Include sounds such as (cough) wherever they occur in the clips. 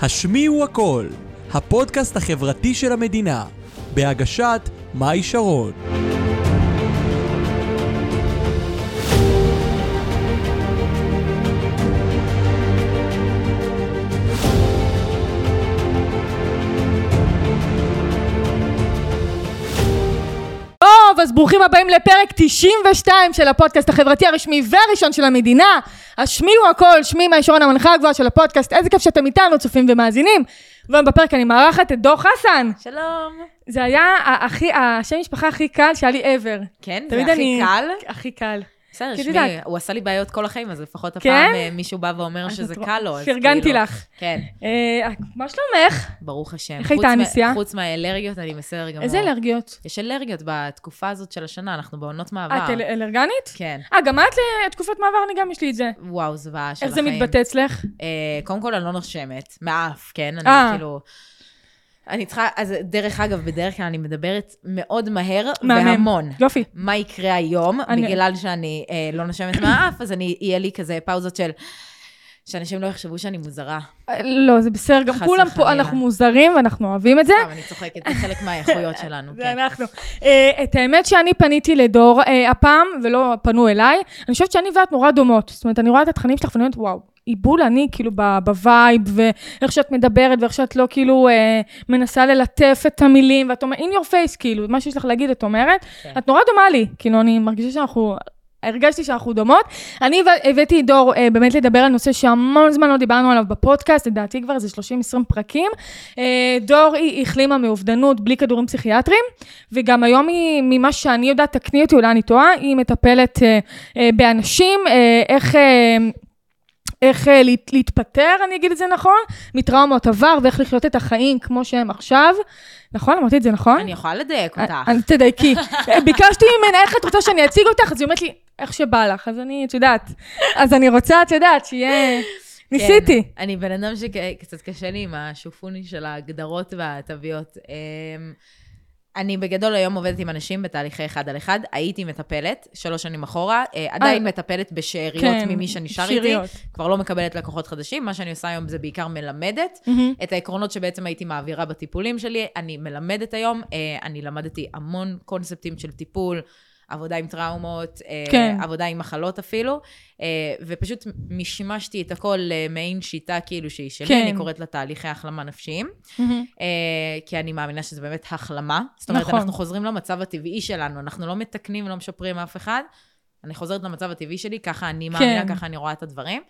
השמיעו הכל, הפודקאסט החברתי של המדינה, בהגשת מאי שרון. ברוכים הבאים לפרק 92 של הפודקאסט החברתי הרשמי והראשון של המדינה. השמיעו הכל, שמי מאי שרון המנחה הגבוהה של הפודקאסט, איזה כיף שאתם איתנו, צופים ומאזינים. והיום בפרק אני מארחת את דור חסן. שלום. זה היה הכי, השם משפחה הכי קל שהיה לי ever. כן, זה הכי אני- קל. הכי קל. בסדר, שמי, הוא עשה לי בעיות כל החיים, אז לפחות כן? הפעם אה, מישהו בא ואומר שזה קל לו. אז פרגנתי כאילו- לך. כן, אה, מה שלומך? ברוך השם. איך הייתה הנסיעה? חוץ מהאלרגיות, אני בסדר גמור. איזה אלרגיות? יש אלרגיות בתקופה הזאת של השנה, אנחנו בעונות מעבר. את אל- אלרגנית? כן. אה, גם את לתקופת מעבר, אני גם יש לי את זה. וואו, זוועה של איך זה החיים. מתבטא אצלך? אה, קודם כל, אני לא נושמת, מאף, כן? אני אה. כאילו... אני צריכה, אז דרך אגב, בדרך כלל אני מדברת מאוד מהר. והמון. יופי. מה יקרה היום, אני- בגלל שאני אה, לא נושמת מהאף, אז אני, יהיה לי כזה פאוזות של... שאנשים לא יחשבו שאני מוזרה. לא, זה בסדר, גם כולם פה. אנחנו מוזרים ואנחנו אוהבים את זה. סתם, אני צוחקת, זה חלק מהאיכויות (laughs) שלנו, זה כן. אנחנו. אה, את האמת שאני פניתי לדור אה, הפעם, ולא פנו אליי. אני חושבת שאני ואת נורא דומות. זאת אומרת, אני רואה את התכנים שלך ואני אומרת, וואו, היא בול אני, כאילו, ב vibe, ואיך שאת מדברת, ואיך שאת לא, כאילו, אה, מנסה ללטף את המילים, ואת אומרת, in your face, כאילו, מה שיש לך להגיד, את אומרת. כן. את נורא דומה לי. כאילו, אני מרגישה שאנחנו... הרגשתי שאנחנו דומות. אני הבא- הבאתי את דור אה, באמת לדבר על נושא שהמון זמן לא דיברנו עליו בפודקאסט, לדעתי כבר איזה 30-20 פרקים. אה, דור היא החלימה מאובדנות בלי כדורים פסיכיאטריים, וגם היום היא, ממה שאני יודעת, תקני אותי, אולי אני טועה, היא מטפלת אה, אה, באנשים, אה, איך... אה, איך אה, להת, להתפטר, אני אגיד את זה נכון, מטראומות עבר ואיך לחיות את החיים כמו שהם עכשיו. נכון? אמרתי את זה נכון? אני יכולה לדייק אותך. אני תדייקי. (laughs) ביקשתי ממנה איך את רוצה שאני אציג אותך, אז היא אומרת לי, איך שבא לך. אז אני, את יודעת, אז אני רוצה, את יודעת, שיהיה... ניסיתי. כן, אני בן אדם שקצת קשה לי עם השופוני של ההגדרות והתוויות. אני בגדול היום עובדת עם אנשים בתהליכי אחד על אחד. הייתי מטפלת, שלוש שנים אחורה, אה, עדיין מטפלת בשאריות כן, ממי שנשאר איתי. כבר לא מקבלת לקוחות חדשים. מה שאני עושה היום זה בעיקר מלמדת. מהמם. את העקרונות שבעצם הייתי מעבירה בטיפולים שלי, אני מלמדת היום. אה, אני למדתי המון קונספטים של טיפול, עבודה עם טראומות, אה, כן. עבודה עם מחלות אפילו, אה, ופשוט משמשתי את הכל למעין שיטה כאילו שהיא שלי, כן. אני קוראת לה תהליכי החלמה נפשיים. אה, כי אני מאמינה שזה באמת החלמה. זאת אומרת, נכון. אנחנו חוזרים למצב הטבעי שלנו, אנחנו לא מתקנים ולא משפרים אף אחד. אני חוזרת למצב הטבעי שלי, ככה אני מאמינה, כן. ככה אני רואה את הדברים.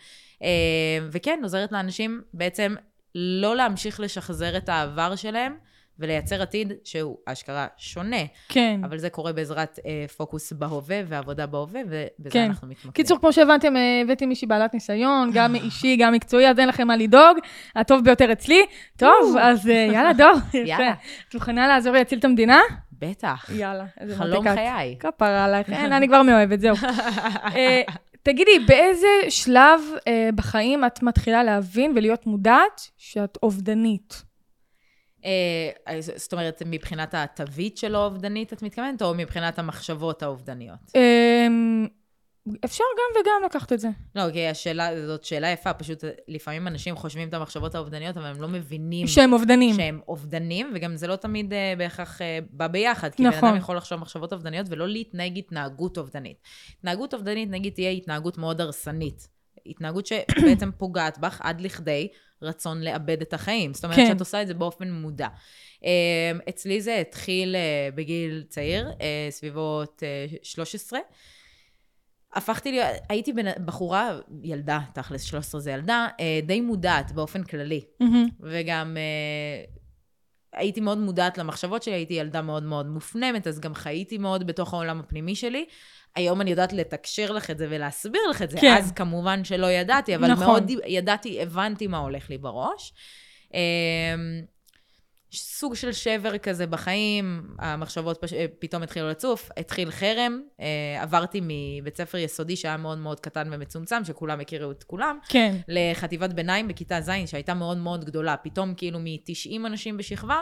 וכן, עוזרת לאנשים בעצם לא להמשיך לשחזר את העבר שלהם ולייצר עתיד שהוא אשכרה שונה. כן. אבל זה קורה בעזרת אה, פוקוס בהווה ועבודה בהווה, ובזה כן. אנחנו מתמקדים. קיצור, כמו שהבנתם, אה, הבאתי מישהי בעלת ניסיון, גם אישי, גם מקצועי, אז אין לכם מה לדאוג, הטוב ביותר אצלי. טוב, אז אה, יאללה, דור. (laughs) יאללה. את מוכנה לעזור לי להציל את המדינה? בטח. יאללה, איזה חלום מותקת. חיי. כפרה עלייך, (laughs) אין, אני כבר מאוהבת, זהו. אה, תגידי, באיזה שלב בחיים את מתחילה להבין ולהיות מודעת שאת אובדנית? אה, זאת אומרת, מבחינת התווית שלו אובדנית, את מתכוונת, או מבחינת המחשבות האובדניות? אה, אפשר גם וגם לקחת את זה. לא, כי השאלה, זאת שאלה יפה, פשוט לפעמים אנשים חושבים את המחשבות האובדניות, אבל הם לא מבינים שהם אובדנים. שהם אובדנים, וגם זה לא תמיד אה, בהכרח אה, בא ביחד, כי בן נכון. אדם יכול לחשוב מחשבות אובדניות ולא להתנהג התנהגות אובדנית. התנהגות אובדנית, נגיד, תהיה התנהגות מאוד הרסנית. התנהגות שבעצם פוגעת בך עד לכדי רצון לאבד את החיים. זאת אומרת כן. שאת עושה את זה באופן מודע. אה, אצלי זה התחיל אה, בגיל צעיר, אה, סביבות אה, 13. הפכתי להיות, הייתי בנ- בחורה, ילדה, תכלס 13 זה ילדה, אה, די מודעת באופן כללי. מהמם. וגם אה, הייתי מאוד מודעת למחשבות שלי, הייתי ילדה מאוד מאוד מופנמת, אז גם חייתי מאוד בתוך העולם הפנימי שלי. היום אני יודעת לתקשר לך את זה ולהסביר לך את זה. כן. אז כמובן שלא ידעתי, אבל נכון. מאוד ידעתי, הבנתי מה הולך לי בראש. אה, סוג של שבר כזה בחיים, המחשבות פש... פתאום התחילו לצוף, התחיל חרם, אה, עברתי מבית ספר יסודי שהיה מאוד מאוד קטן ומצומצם, שכולם הכירו את כולם, כן. לחטיבת ביניים בכיתה ז', שהייתה מאוד מאוד גדולה. פתאום כאילו מ-90 אנשים בשכבה,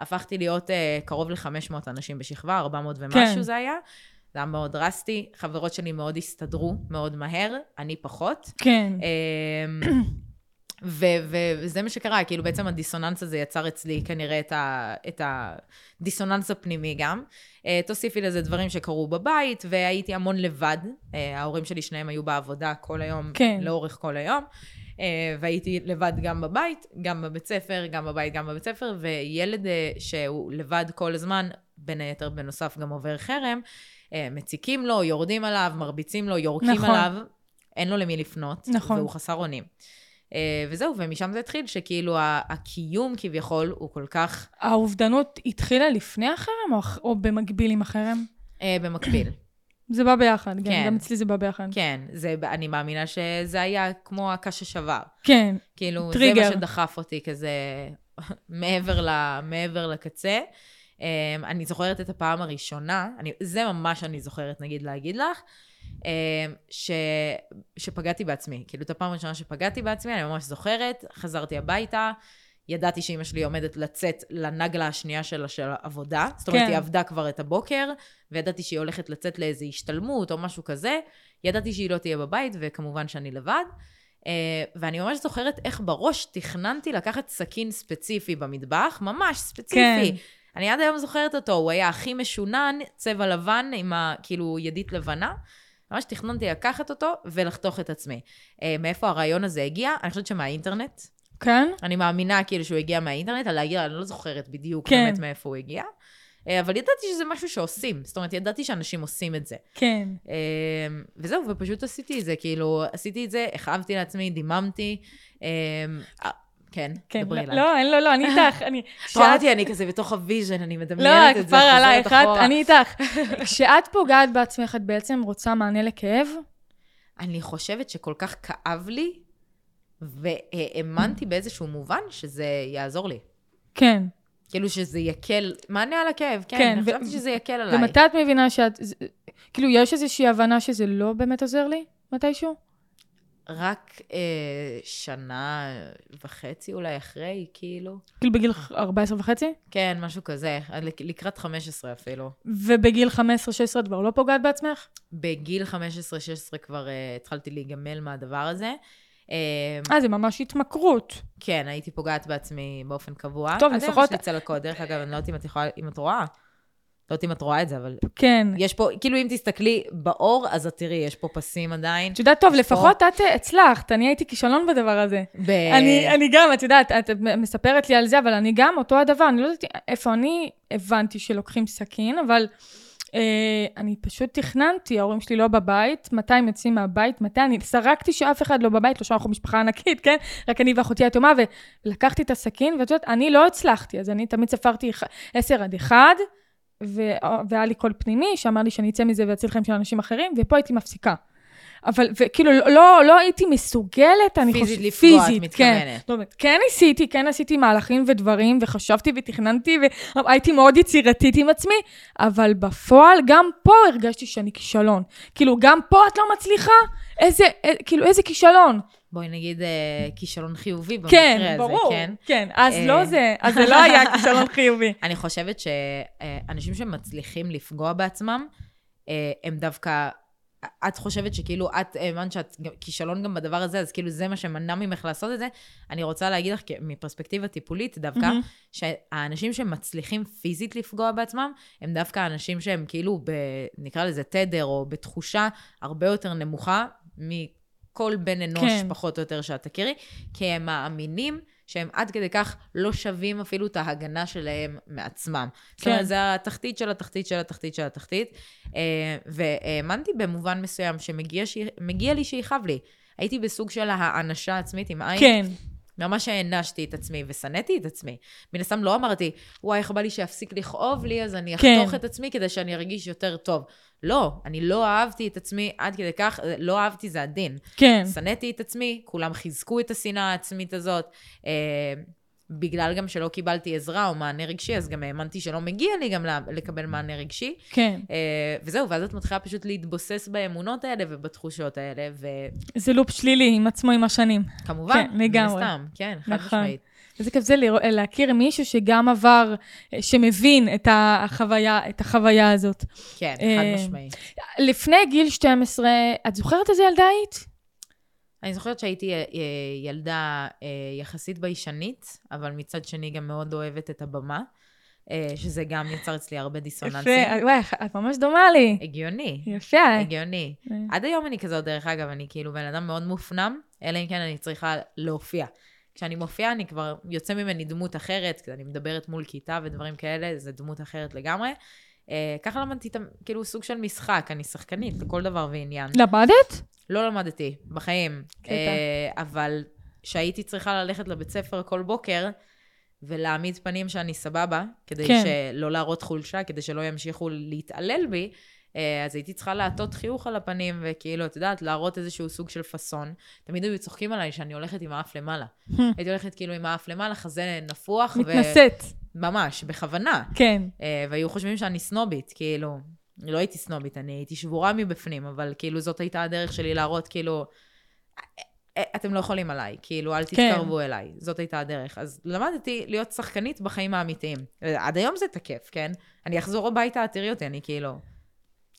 הפכתי להיות אה, קרוב ל-500 אנשים בשכבה, 400 ומשהו כן. זה היה. זה היה מאוד דרסטי. חברות שלי מאוד הסתדרו, מאוד מהר, אני פחות. כן. אמ, ו- ו- וזה מה שקרה, כאילו בעצם הדיסוננס הזה יצר אצלי כנראה את, ה- את הדיסוננס הפנימי גם. Uh, תוסיפי לזה דברים שקרו בבית, והייתי המון לבד. Uh, ההורים שלי שניהם היו בעבודה כל היום, כן. לאורך כל היום. Uh, והייתי לבד גם בבית, גם בבית ספר, גם בבית, גם בבית ספר, וילד uh, שהוא לבד כל הזמן, בין היתר בנוסף גם עובר חרם, uh, מציקים לו, יורדים עליו, מרביצים לו, יורקים נכון. עליו, אין לו למי לפנות, נכון. והוא חסר אונים. Uh, וזהו, ומשם זה התחיל, שכאילו הקיום כביכול הוא כל כך האובדנות התחילה לפני החרם או, או במקביל עם החרם? uh, במקביל. זה בא ביחד, כן. כן. גם אצלי זה בא ביחד. כן, זה, אני מאמינה שזה היה כמו הקש ששבר. כן. כאילו, טריגר. זה מה שדחף אותי כזה (laughs) מעבר, ל, מעבר לקצה. Um, אני זוכרת את הפעם הראשונה, אני, זה ממש אני זוכרת, נגיד, להגיד לך, um, ש, שפגעתי בעצמי. כאילו, את הפעם הראשונה שפגעתי בעצמי, אני ממש זוכרת, חזרתי הביתה, ידעתי שאימא שלי עומדת לצאת לנגלה השנייה שלה של העבודה. זאת אומרת, כן. היא עבדה כבר את הבוקר, וידעתי שהיא הולכת לצאת לאיזו השתלמות או משהו כזה. ידעתי שהיא לא תהיה בבית, וכמובן שאני לבד. Uh, ואני ממש זוכרת איך בראש תכננתי לקחת סכין ספציפי במטבח, ממש ספציפי. כן. אני עד היום זוכרת אותו, הוא היה הכי משונן, צבע לבן עם ה... כאילו ידית לבנה. ממש תכננתי לקחת אותו ולחתוך את עצמי. אה, מאיפה הרעיון הזה הגיע? אני חושבת שמהאינטרנט. כן? אני מאמינה כאילו שהוא הגיע מהאינטרנט, על להגיע, אני לא זוכרת בדיוק כן. באמת מאיפה הוא הגיע. אה, אבל ידעתי שזה משהו שעושים, זאת אומרת, ידעתי שאנשים עושים את זה. כן. אה, וזהו, ופשוט עשיתי את זה, כאילו, עשיתי את זה, הכאבתי לעצמי, דיממתי. אה, אה, כן, כן. דברי לא, אליי. לא, אין, לא, לא, אני (laughs) איתך. אני... את רואה אותי, אני כזה בתוך ה vision, אני לא, מדמיינת את זה, כבר עלייך. אני איתך. (laughs) כשאת פוגעת בעצמך, את בעצם רוצה מענה לכאב? אני חושבת שכל כך כאב לי, והאמנתי באיזשהו מובן שזה יעזור לי. כן. כאילו שזה יקל, מענה על הכאב, כן, כן, אני ו- חשבתי שזה יקל עליי. ומתי את מבינה שאת... כאילו, יש איזושהי הבנה שזה לא באמת עוזר לי? מתישהו? רק אה, שנה וחצי אולי אחרי, כאילו. כאילו בגיל 14 וחצי? כן, משהו כזה, לקראת 15 אפילו. ובגיל 15-16 את כבר לא פוגעת בעצמך? בגיל 15-16 כבר אה, התחלתי להיגמל מהדבר הזה. אה, אה, זה ממש התמכרות. כן, הייתי פוגעת בעצמי באופן קבוע. טוב, עד היום לפחות- יש לי צלקות, דרך אגב, אני לא יודעת אם את יכולה, אם את רואה. לא יודעת אם את רואה את זה, אבל כן. יש פה, כאילו אם תסתכלי באור, אז את תראי, יש פה פסים עדיין. את יודעת, טוב, יש פה- לפחות את אה, הצלחת, אני הייתי כישלון בדבר הזה. ב... אני, אני גם, את יודעת, את מספרת לי על זה, אבל אני גם אותו הדבר, אני לא יודעת איפה אני הבנתי שלוקחים סכין, אבל אה, אני פשוט תכננתי, ההורים שלי לא בבית, מתי הם יוצאים מהבית, מתי אני סרקתי שאף אחד לא בבית, לא שאנחנו משפחה ענקית, כן? רק אני ואחותי היתומה, ולקחתי את הסכין, ואת יודעת, אני לא הצלחתי, אז אני תמיד ספרתי ח- 10 עד 1, ו- והיה לי קול פנימי שאמר לי שאני אצא מזה ואציל חיים של אנשים אחרים, ופה הייתי מפסיקה. אבל, וכאילו, לא, לא, לא הייתי מסוגלת, אני פיזית חושבת, לפגוע, את פיזית, כן. מתכוונת. זאת אומרת, כן ניסיתי, כן עשיתי מהלכים ודברים, וחשבתי ותכננתי, והייתי מאוד יצירתית עם עצמי, אבל בפועל, גם פה הרגשתי שאני כישלון. כאילו, גם פה את לא מצליחה? איזה, אה, כאילו, איזה כישלון. בואי נגיד אה, כישלון חיובי במקרה כן, הזה, ברור. כן? כן, אז אה, לא זה, אז זה לא היה כישלון חיובי. (laughs) אני חושבת שאנשים שמצליחים לפגוע בעצמם, אה, הם דווקא... את חושבת שכאילו את האמנת שאת כישלון גם בדבר הזה, אז כאילו זה מה שמנע ממך לעשות את זה. אני רוצה להגיד לך, מפרספקטיבה טיפולית דווקא, מהמם. שהאנשים שמצליחים פיזית לפגוע בעצמם, הם דווקא האנשים שהם כאילו, ב, נקרא לזה תדר, או בתחושה הרבה יותר נמוכה מכל בן אנוש, כן. כן. פחות או יותר, שאת תכירי, כי הם מאמינים שהם עד כדי כך לא שווים אפילו את ההגנה שלהם מעצמם. זאת כן. אומרת, זה התחתית של התחתית של התחתית של התחתית. אה, והאמנתי במובן מסוים שמגיע מגיע לי שיכאב לי. הייתי בסוג של האנשה עצמית עם עין. כן, ממש הענשתי את עצמי ושנאתי את עצמי. מן הסתם לא אמרתי, וואי, איך בא לי שיפסיק לכאוב לי, אז אני כן. אחתוך את עצמי כדי שאני ארגיש יותר טוב. לא, אני לא אהבתי את עצמי עד כדי כך, לא אהבתי זה הדין. כן. שנאתי את עצמי, כולם חיזקו את השנאה העצמית הזאת. בגלל גם שלא קיבלתי עזרה או מענה רגשי, אז גם האמנתי שלא מגיע לי גם לקבל מענה רגשי. כן. אה, וזהו, ואז את מתחילה פשוט להתבוסס באמונות האלה ובתחושות האלה, זה לופ שלילי עם עצמו עם השנים. וכמובן, כן, לגמרי. הסתם, כן, חד נכון. משמעית. איזה כיף זה לראות- להכיר מישהו שגם עבר, אה, שמבין את החוויה, את החוויה הזאת. כן, אה, חד משמעית. לפני גיל 12, את זוכרת איזה ילדה היית? אני זוכרת שהייתי אה, ילדה אה, יחסית ביישנית, אבל מצד שני גם מאוד אוהבת את הבמה, אה, שזה גם יצר אצלי הרבה דיסוננסים. יפה, וואי, את ממש דומה לי. הגיוני. יפה. הגיוני. אה. עד היום אני כזאת, דרך אגב, אני כאילו בן אדם מאוד מופנם, אלא אם כן אני צריכה להופיע. כשאני מופיעה, אני כבר יוצא ממני דמות אחרת, כשאני מדברת מול כיתה ודברים כאלה, זה דמות אחרת לגמרי. אה, ככה למדתי, כאילו, סוג של משחק, אני שחקנית לכל דבר ועניין. למדת? לא למדתי, בחיים. קטע. אה, אבל כשהייתי צריכה ללכת לבית ספר כל בוקר, ולהעמיד פנים שאני סבבה, כדי כן. שלא להראות חולשה, כדי שלא ימשיכו להתעלל בי, אה, אז הייתי צריכה לעטות חיוך על הפנים, וכאילו, את יודעת, להראות איזשהו סוג של פאסון. תמיד היו צוחקים עליי שאני הולכת עם האף למעלה. (laughs) הייתי הולכת כאילו עם האף למעלה, חזה נפוח, ו- מתנשאת. ממש, בכוונה. כן. אה, והיו חושבים שאני סנובית, כאילו, לא הייתי סנובית, אני הייתי שבורה מבפנים, אבל כאילו זאת הייתה הדרך שלי להראות, כאילו, "אה, אתם לא יכולים עליי, כאילו, אל כן. תתקרבו אליי. זאת הייתה הדרך. אז למדתי להיות שחקנית בחיים האמיתיים. עד היום זה תקף, כן? אני אחזור הביתה, תראי אותי, אני כאילו...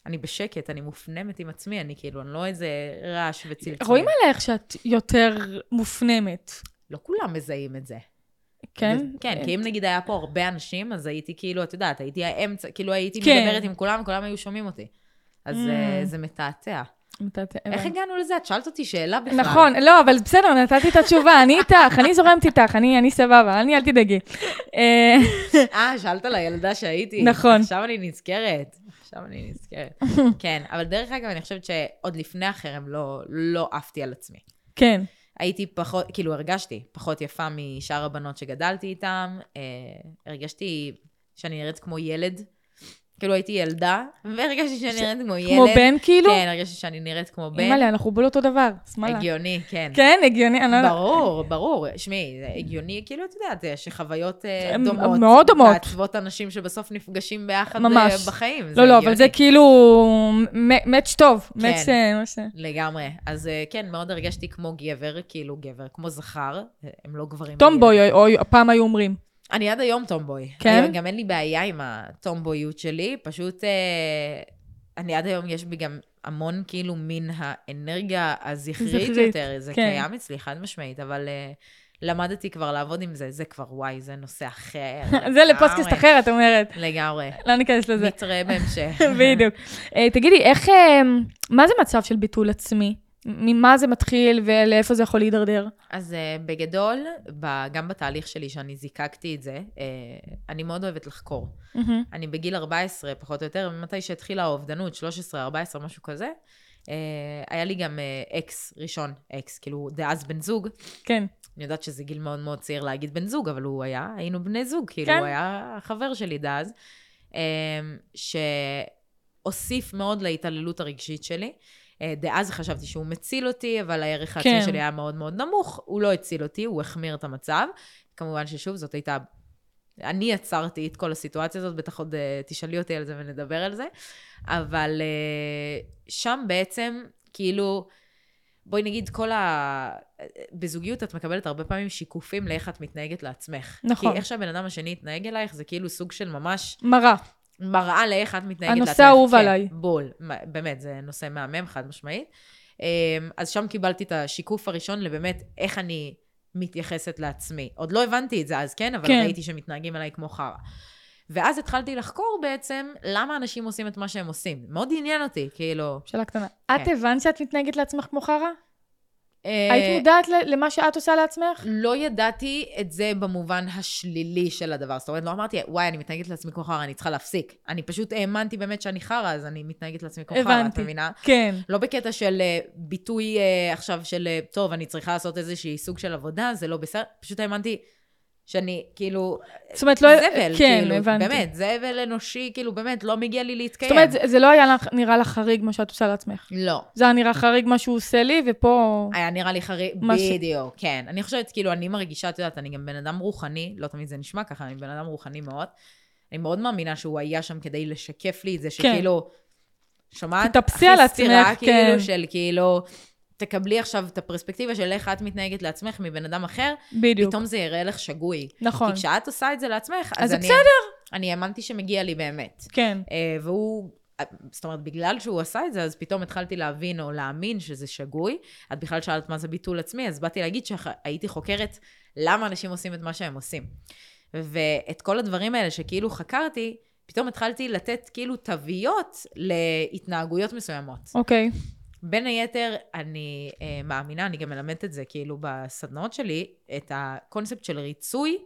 אני בשקט, אני מופנמת עם עצמי, אני כאילו, אני לא איזה רעש וצלצול. רואים עלייך שאת יותר מופנמת, לא כולם מזהים את זה. כן? כן, כי אם נגיד היה פה הרבה אנשים, אז הייתי כאילו, את יודעת, הייתי האמצע, כאילו הייתי כן. מדברת עם כולם, כולם היו שומעים אותי. אז אה, Mm. זה מתעתע. מתת- איך. הגענו לזה? את שאלת אותי שאלה בכלל. נכון, לא, אבל בסדר, נתתי את התשובה, אני איתך, אני זורמת איתך, אני אני סבבה, אני אל תדאגי. אה, אה, שאלת על הילדה שהייתי. נכון. עכשיו אני נזכרת. עכשיו אני נזכרת. (laughs) כן, אבל דרך אגב, אני חושבת שעוד לפני החרם לא, לא עפתי על עצמי. כן, הייתי פחות, כאילו הרגשתי פחות יפה משאר הבנות שגדלתי איתן. אה, הרגשתי שאני נראית כמו ילד. כאילו הייתי ילדה, והרגשתי שאני נראית כמו ילד. כמו בן כאילו? כן, הרגשתי שאני נראית כמו בן. אימא'לה, אנחנו בול אותו דבר, שמאללה. הגיוני, כן. כן, הגיוני, אני לא יודעת. ברור, ברור. שמעי, זה הגיוני, כאילו, את יודעת, שחוויות אה, דומות. מאוד דומות. מעצבות אנשים שבסוף נפגשים ביחד ממש. אה, בחיים. לא, לא, אבל. זה כאילו מאץ' טוב, כן. מאץ' אה. לגמרי. אז כן, מאוד הרגשתי כמו גבר, כאילו גבר, כמו זכר. הם לא גברים. טומבוי, פעם היו אומרים. אני עד היום טומבוי. כן? אני, גם אין לי בעיה עם הטומבויות שלי, פשוט אה, אני עד היום, יש בי גם המון כאילו מין האנרגיה הזכרית זכרית, יותר, זה כן. קיים אצלי חד משמעית, אבל אה, למדתי כבר לעבוד עם זה, זה כבר וואי, זה נושא אחר. (laughs) זה לפודקאסט לגמרי. אחר, את אומרת. לגמרי. לא ניכנס לזה. נתראה בהמשך. (laughs) בדיוק. אה, תגידי, איך, אה, מה זה מצב של ביטול עצמי? ממה זה מתחיל ולאיפה זה יכול להידרדר? אז uh, בגדול, ב, גם בתהליך שלי שאני זיקקתי את זה, uh, אני מאוד אוהבת לחקור. מהמם. אני בגיל 14, פחות או יותר, מתי שהתחילה האובדנות, 13, 14, משהו כזה, uh, היה לי גם אקס ראשון, אקס, כאילו, דאז בן זוג. כן. אני יודעת שזה גיל מאוד מאוד צעיר להגיד בן זוג, אבל הוא היה, היינו בני זוג, כאילו, כן. הוא היה החבר שלי דאז, um, שהוסיף מאוד להתעללות הרגשית שלי. אה, דאז חשבתי שהוא מציל אותי, אבל הערך העצמי כן. שלי היה מאוד מאוד נמוך. הוא לא הציל אותי, הוא החמיר את המצב. כמובן ששוב, זאת הייתה... אני יצרתי את כל הסיטואציה הזאת, בטח עוד אה, תשאלי אותי על זה ונדבר על זה. אבל אה, שם בעצם, כאילו, בואי נגיד, כל ה... בזוגיות את מקבלת הרבה פעמים שיקופים לאיך את מתנהגת לעצמך. נכון. כי איך שהבן אדם השני יתנהג אלייך, זה כאילו סוג של ממש מראה. מראה לאיך את מתנהגת הנושא. האהוב כן, עליי. בול. באמת, זה נושא מהמם, חד משמעית. אמ, אז שם קיבלתי את השיקוף הראשון לבאמת איך אני מתייחסת לעצמי. עוד לא הבנתי את זה אז, כן? אבל כן. ראיתי שמתנהגים אליי כמו חרא. ואז התחלתי לחקור בעצם למה אנשים עושים את מה שהם עושים. מאוד עניין אותי, כאילו... שאלה קטנה. כן. את הבנת שאת מתנהגת לעצמך כמו חרא? אה, היית מודעת ל- למה שאת עושה לעצמך? לא ידעתי את זה במובן השלילי של הדבר. זאת אומרת, לא אמרתי, וואי, אני מתנהגת לעצמי כמו חרא, אני צריכה להפסיק. אני פשוט האמנתי באמת שאני חרא, אז אני מתנהגת לעצמי כמו חרא, את. מבינה? כן. לא בקטע של אה, ביטוי אה, עכשיו של, אה, טוב, אני צריכה לעשות איזושהי סוג של עבודה, זה לא בסדר. פשוט האמנתי שאני, כאילו, זאת אומרת, לא... זבל, כן, כאילו, הבנתי. באמת, זבל אנושי, כאילו, באמת, לא מגיע לי להתקיים. זאת אומרת, זה- זה לא היה לך- נראה לך חריג מה שאת עושה לעצמך. לא. זה היה נראה חריג מה שהוא עושה לי, ופה... היה נראה לי חריג, מה ש- בדיוק, כן. אני חושבת, כאילו, אני מרגישה, את יודעת, אני גם בן אדם רוחני, לא תמיד זה נשמע ככה, אני בן אדם רוחני מאוד. אני מאוד מאמינה שהוא היה שם כדי לשקף לי את זה, שכאילו, שומעת? תתאפסי על עצמך, כאילו, כן. של כאילו, תקבלי עכשיו את הפרספקטיבה של איך את מתנהגת לעצמך מבן אדם אחר, בדיוק. פתאום זה יראה לך שגוי. נכון. כי כשאת עושה את זה לעצמך, אז זה אני, בסדר. אני האמנתי שמגיע לי באמת. כן. אה, והוא זאת אומרת, בגלל שהוא עשה את זה, אז פתאום התחלתי להבין או להאמין שזה שגוי. את בכלל שאלת מה זה ביטול עצמי, אז באתי להגיד שהייתי חוקרת למה אנשים עושים את מה שהם עושים. ואת כל הדברים האלה שכאילו חקרתי, פתאום התחלתי לתת כאילו תוויות להתנהגויות מסוימות. אוקיי. Okay. בין היתר, אני אה, מאמינה, אני גם מלמדת את זה כאילו בסדנאות שלי, את הקונספט של ריצוי,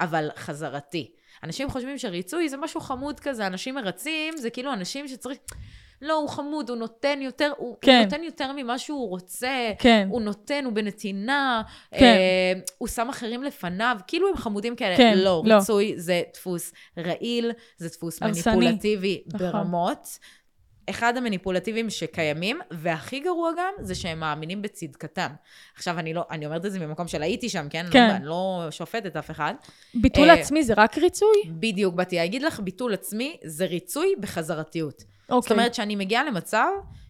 אבל חזרתי. אנשים חושבים שריצוי זה משהו חמוד כזה, אנשים מרצים, זה כאילו אנשים שצריך... לא, הוא חמוד, הוא נותן יותר, הוא, כן. הוא נותן יותר ממה שהוא רוצה, כן. הוא נותן, הוא בנתינה, כן. אה, הוא שם אחרים לפניו, כאילו הם חמודים כאלה. כן, לא, לא. ריצוי זה דפוס רעיל, זה דפוס הרסני. מניפולטיבי נכון. ברמות. אחד המניפולטיביים שקיימים, והכי גרוע גם, זה שהם מאמינים בצדקתם. עכשיו, אני לא, אני אומרת את זה ממקום של הייתי שם, כן? כן. לא, אני לא שופטת אף אחד. ביטול אה, עצמי זה רק ריצוי? בדיוק, באתי להגיד לך, ביטול עצמי זה ריצוי בחזרתיות. אוקיי. זאת אומרת שאני מגיעה למצב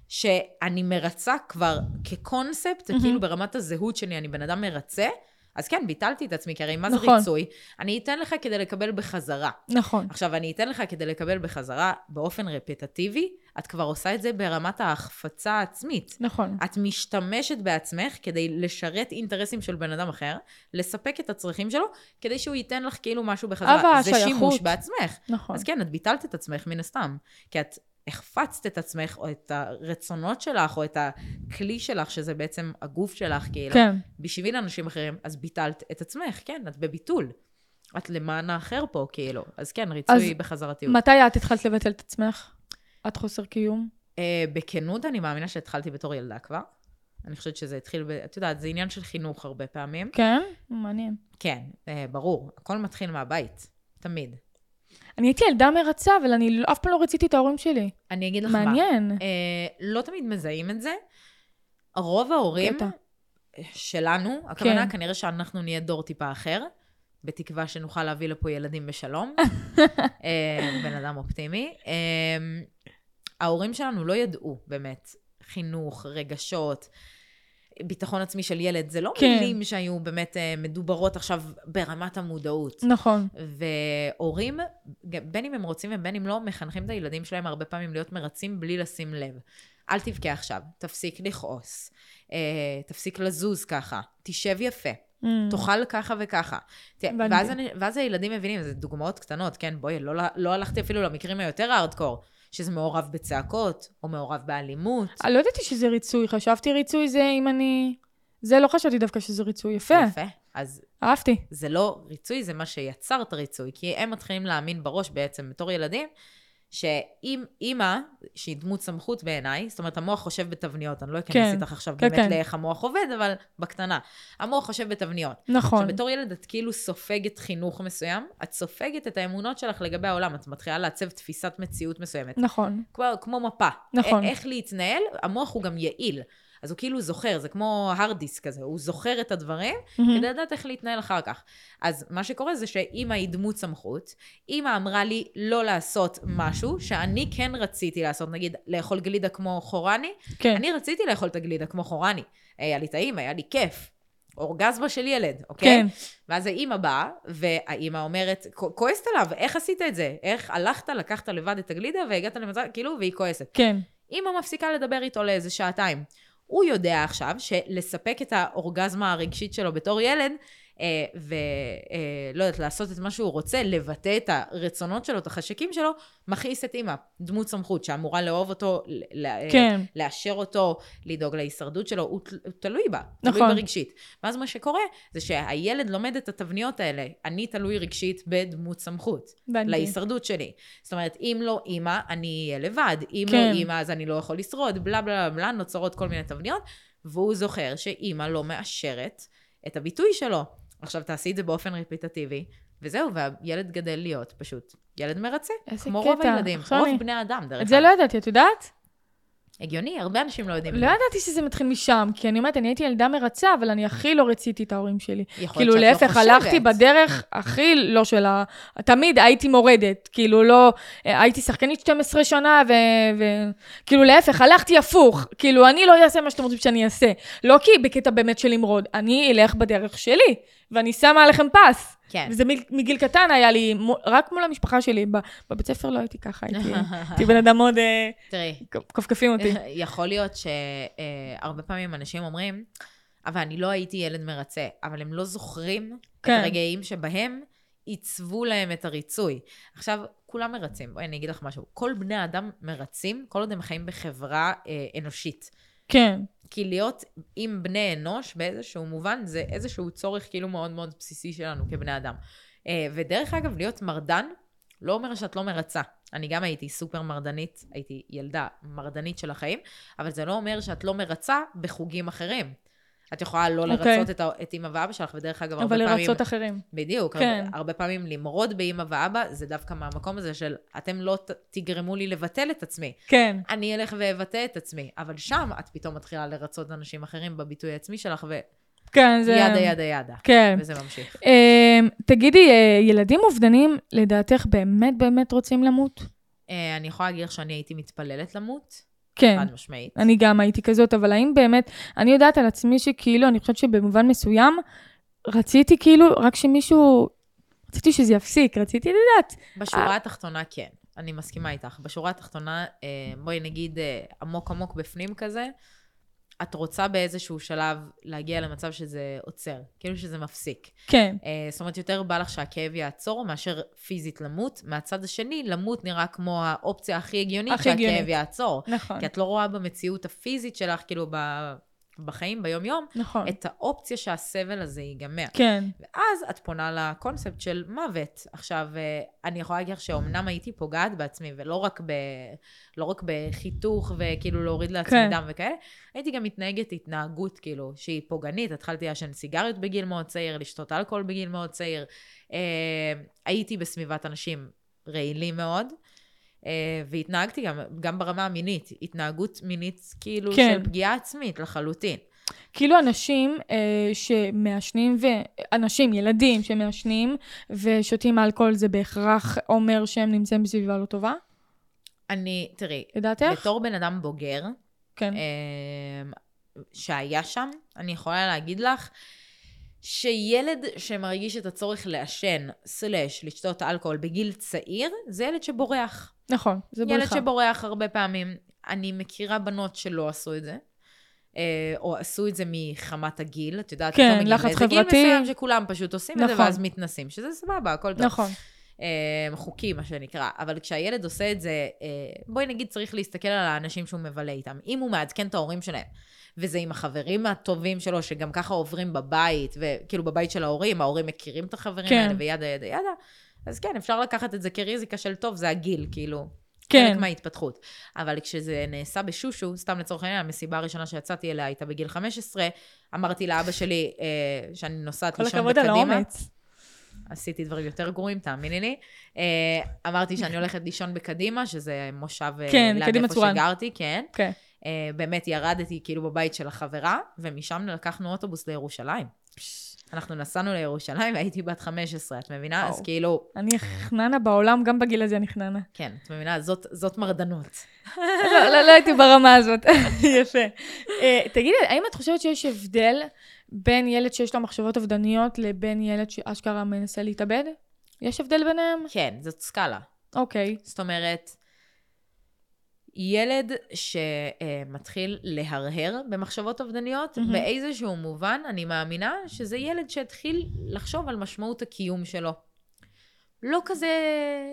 שאני מרצה כבר כקונספט, מהמם. כאילו ברמת הזהות שלי, אני בן אדם מרצה, אז כן, ביטלתי את עצמי, כי הרי מה זה נכון. ריצוי? אני אתן לך כדי לקבל בחזרה. נכון. עכשיו, אני אתן לך כדי לקבל בחזרה באופן רפטטיבי, את כבר עושה את זה ברמת ההחפצה העצמית. נכון. את משתמשת בעצמך כדי לשרת אינטרסים של בן אדם אחר, לספק את הצרכים שלו, כדי שהוא ייתן לך כאילו משהו בחזרה. אהבה, זה שייכות. שימוש בעצמך. נכון. אז כן, את ביטלת את עצמך מן הסתם. כי את החפצת את עצמך, או את הרצונות שלך, או את הכלי שלך, שזה בעצם הגוף שלך, כאילו, כן. בשביל אנשים אחרים, אז ביטלת את עצמך, כן, את בביטול. את למען האחר פה, כאילו. אז כן, ריצוי אז בחזרתיות. מתי את התחלת לבטל את עצמך? את חוסר קיום? אה, בכנות, אני מאמינה שהתחלתי בתור ילדה כבר. אני חושבת שזה התחיל, ב... את יודעת, זה עניין של חינוך הרבה פעמים. כן? מעניין. כן, אה, ברור. הכל מתחיל מהבית. תמיד. אני הייתי ילדה מרצה, אבל אני אף פעם לא רציתי את ההורים שלי. אני אגיד לך מה. מעניין. אה, לא תמיד מזהים את זה. רוב ההורים קטע. שלנו, הכוונה כן. כנראה שאנחנו נהיה דור טיפה אחר, בתקווה שנוכל להביא לפה ילדים בשלום. (laughs) אה, בן אדם אופטימי. אה, ההורים שלנו לא ידעו באמת חינוך, רגשות. ביטחון עצמי של ילד, זה לא כן. מילים שהיו באמת אה, מדוברות עכשיו ברמת המודעות. נכון. והורים, בין אם הם רוצים ובין אם לא, מחנכים את הילדים שלהם הרבה פעמים להיות מרצים בלי לשים לב. אל תבכה עכשיו, תפסיק לכעוס, אה, תפסיק לזוז ככה, תשב יפה, Mm. תאכל ככה וככה. ואז, אני, ואז הילדים מבינים, זה דוגמאות קטנות, כן? בואי, לא, לא הלכתי אפילו למקרים היותר הארדקור, שזה מעורב בצעקות, או מעורב באלימות. אני לא ידעתי שזה ריצוי, חשבתי ריצוי זה אם אני... זה לא חשבתי דווקא שזה ריצוי. יפה, יפה. אז אהבתי. זה לא ריצוי, זה מה שיצר את הריצוי. כי הם מתחילים להאמין בראש בעצם, בתור ילדים, שאם אימא, שהיא דמות סמכות בעיניי, זאת אומרת, המוח חושב בתבניות, אני לא אכנס כן, איתך עכשיו כן, באמת כן. לאיך המוח עובד, אבל בקטנה. המוח חושב בתבניות. נכון. עכשיו, בתור ילד את כאילו סופגת חינוך מסוים, את סופגת את האמונות שלך לגבי העולם, את מתחילה לעצב תפיסת מציאות מסוימת. נכון. כמו, כמו מפה. נכון. א- איך להתנהל, המוח הוא גם יעיל. אז הוא כאילו זוכר, זה כמו הרד דיסק כזה, הוא זוכר את הדברים, מהמם. כדי לדעת איך להתנהל אחר כך. אז מה שקורה זה שאימא היא דמות סמכות, אימא אמרה לי לא לעשות משהו שאני כן רציתי לעשות, נגיד לאכול גלידה כמו חורני, כן. אני רציתי לאכול את הגלידה כמו חורני. היה לי טעים, היה לי כיף. אורגזמה של ילד, אוקיי? כן. ואז האימא באה, והאימא אומרת, "כ- כועסת עליו, איך עשית את זה? איך הלכת, לקחת לבד את הגלידה והגעת למצב, כאילו, והיא כועסת. כן. אימא מפסיקה לדבר איתו לאיזה שעתיים. הוא יודע עכשיו שלספק את האורגזמה הרגשית שלו בתור ילד, ולא יודעת, לעשות את מה שהוא רוצה, לבטא את הרצונות שלו, את החשקים שלו, מכעיס את אימא, דמות סמכות שאמורה לאהוב אותו, כן. לאשר אותו, לדאוג להישרדות שלו, הוא, תל- הוא תלוי בה, נכון. תלוי ברגשית. ואז מה שקורה, זה שהילד לומד את התבניות האלה, אני תלוי רגשית בדמות סמכות. הבנתי. להישרדות שלי. זאת אומרת, אם לא אימא, אני אהיה לבד. אם כן. לא אימא, אז אני לא יכול לשרוד, בלה בלה בלה, נוצרות כל מיני תבניות, והוא זוכר שאימא לא מאשרת את הביטוי שלו. עכשיו, תעשי את זה באופן רפיטטיבי, וזהו, והילד גדל להיות פשוט ילד מרצה. איזה כמו רוב קטע. הילדים, עכשיו רוב אני- בני האדם, דרך את זה לא ידעתי, את יודעת? הגיוני, הרבה אנשים לא יודעים. לא. ידעתי שזה מתחיל משם, כי אני אומרת, אני הייתי ילדה מרצה, אבל אני הכי לא רציתי את ההורים שלי. כאילו, לא להפך, הלכתי חושבת. בדרך הכי לא של ה... תמיד הייתי מורדת, כאילו, לא... הייתי שחקנית 12 שנה, וכאילו, להפך, הלכתי הפוך. כאילו, אני לא אעשה מה שאתם רוצים שאני אעשה. לא כי בקטע באמת של למרוד, אני אלך בדרך שלי, ואני שמה עליכם פס. כן. וזה מגיל קטן היה לי, רק מול המשפחה שלי. בבית ספר לא הייתי ככה, הייתי (laughs) הייתי בן אדם מאוד... אה, תראי, כפכפים אותי. (laughs) יכול להיות שהרבה פעמים אנשים אומרים, אבל אני לא הייתי ילד מרצה, אבל הם לא זוכרים כן. את הרגעים שבהם עיצבו להם את הריצוי. עכשיו, כולם מרצים. בואי, אני אגיד לך משהו. כל בני האדם מרצים, כל עוד הם חיים בחברה אה, אנושית. כן, כי להיות עם בני אנוש באיזשהו מובן, זה איזשהו צורך כאילו מאוד מאוד בסיסי שלנו כבני אדם. אה, ודרך אגב, להיות מרדן, לא אומר שאת לא מרצה. אני גם הייתי סופר מרדנית, הייתי ילדה מרדנית של החיים, אבל זה לא אומר שאת לא מרצה בחוגים אחרים. את יכולה לא אוקיי. לרצות את, את אימא ואבא שלך, ודרך אגב, הרבה אבל פעמים... לרצות אחרים. בדיוק, כן. הרבה, הרבה פעמים למרוד באימא ואבא, זה דווקא מהמקום הזה של אתם לא ת, תגרמו לי לבטל את עצמי. כן, אני אלך ואבטא את עצמי. אבל שם את פתאום מתחילה לרצות אנשים אחרים בביטוי העצמי שלך, כן, זה... וידה ידה ידה. כן. וזה ממשיך. אמ, תגידי, אה, ילדים אובדנים, לדעתך באמת באמת רוצים למות? אה, אני יכולה להגיד לך שאני הייתי מתפללת למות, כן. חד משמעית. אני גם הייתי כזאת, אבל האם באמת, אני יודעת על עצמי שכאילו, אני חושבת שבמובן מסוים, רציתי כאילו, רק שמישהו, רציתי שזה יפסיק, רציתי לדעת. בשורה התחתונה כן, אני מסכימה איתך. בשורה התחתונה, אה, בואי נגיד אה, עמוק עמוק בפנים כזה, את רוצה באיזשהו שלב להגיע למצב שזה עוצר, כאילו שזה מפסיק. כן, אה, זאת אומרת, יותר בא לך שהכאב יעצור מאשר פיזית למות. מהצד השני, למות נראה כמו האופציה הכי הגיונית הכי שהכאב הגיונית. יעצור. נכון, כי את לא רואה במציאות הפיזית שלך, כאילו ב... בחיים, ביום-יום, נכון. את האופציה שהסבל הזה ייגמר. כן, ואז את פונה לקונספט של מוות. עכשיו, אה, אני יכולה להגיד לך שאומנם הייתי פוגעת בעצמי, ולא רק, ב... לא רק בחיתוך וכאילו להוריד לעצמי כן. דם וכאלה, הייתי גם מתנהגת התנהגות כאילו שהיא פוגענית. התחלתי לעשן סיגריות בגיל מאוד צעיר, לשתות אלכוהול בגיל מאוד צעיר. אה, הייתי בסביבת אנשים רעילים מאוד. אה, והתנהגתי גם, גם ברמה המינית, התנהגות מינית כאילו כן. של פגיעה עצמית לחלוטין. כאילו אנשים אה, שמעשנים, ו... אנשים, ילדים שמעשנים ושותים אלכוהול, זה בהכרח אומר שהם נמצאים בסביבה לא טובה? אני, תראי, לדעתך? בתור בן אדם בוגר, כן. אמ, שהיה שם, אני יכולה להגיד לך שילד שמרגיש את הצורך לעשן, סלש, לשתות אלכוהול בגיל צעיר, זה ילד שבורח. נכון, זה ילד בריחה. שבורח הרבה פעמים. אני מכירה בנות שלא עשו את זה. אה, או עשו את זה מחמת הגיל, את יודעת, כן, מגיעים לחץ לאיזה גיל חברתי. מסוים שכולם פשוט עושים את זה, נכון. ואז מתנסים, שזה סבבה, הכל טוב. נכון, אה, חוקי, מה שנקרא. אבל כשהילד עושה את זה, אה, בואי נגיד צריך להסתכל על האנשים שהוא מבלה איתם. אם הוא מעדכן את ההורים שלהם, וזה עם החברים הטובים שלו, שגם ככה עוברים בבית, וכאילו בבית של ההורים, ההורים מכירים את החברים כן. האלה, וידה ידה ידה, אז כן, אפשר לקחת את זה כריזיקה של טוב, זה הגיל, כאילו. כן. חלק מההתפתחות. אבל כשזה נעשה בשושו, סתם לצורך העניין, המסיבה הראשונה שיצאתי אליה הייתה בגיל 15, אמרתי לאבא שלי אה, שאני נוסעת כל לישון הכבוד על בקדימה. האומץ. עשיתי דברים יותר גרועים, תאמיני לי. אה, אמרתי שאני הולכת לישון בקדימה, שזה מושב אה, כן, ליד איפה צורן. שגרתי, כן. כן. אה, באמת ירדתי כאילו בבית של החברה, ומשם לקחנו אוטובוס לירושלים. אנחנו נסענו לירושלים והייתי בת 15, את מבינה? אז וואו. כאילו, אני חננה בעולם, גם בגיל הזה אני חננה. כן, את מבינה? זאת, זאת מרדנות. (laughs) לא, לא, לא הייתי ברמה הזאת. (laughs) יפה. אה, תגידי, האם את חושבת שיש הבדל בין ילד שיש לו מחשבות אובדניות לבין ילד שאשכרה מנסה להתאבד? יש הבדל ביניהם? כן, זאת סקאלה. אוקיי. זאת אומרת, ילד שמתחיל להרהר במחשבות אובדניות, מהמם. באיזשהו מובן, אני מאמינה שזה ילד שהתחיל לחשוב על משמעות הקיום שלו. לא כזה,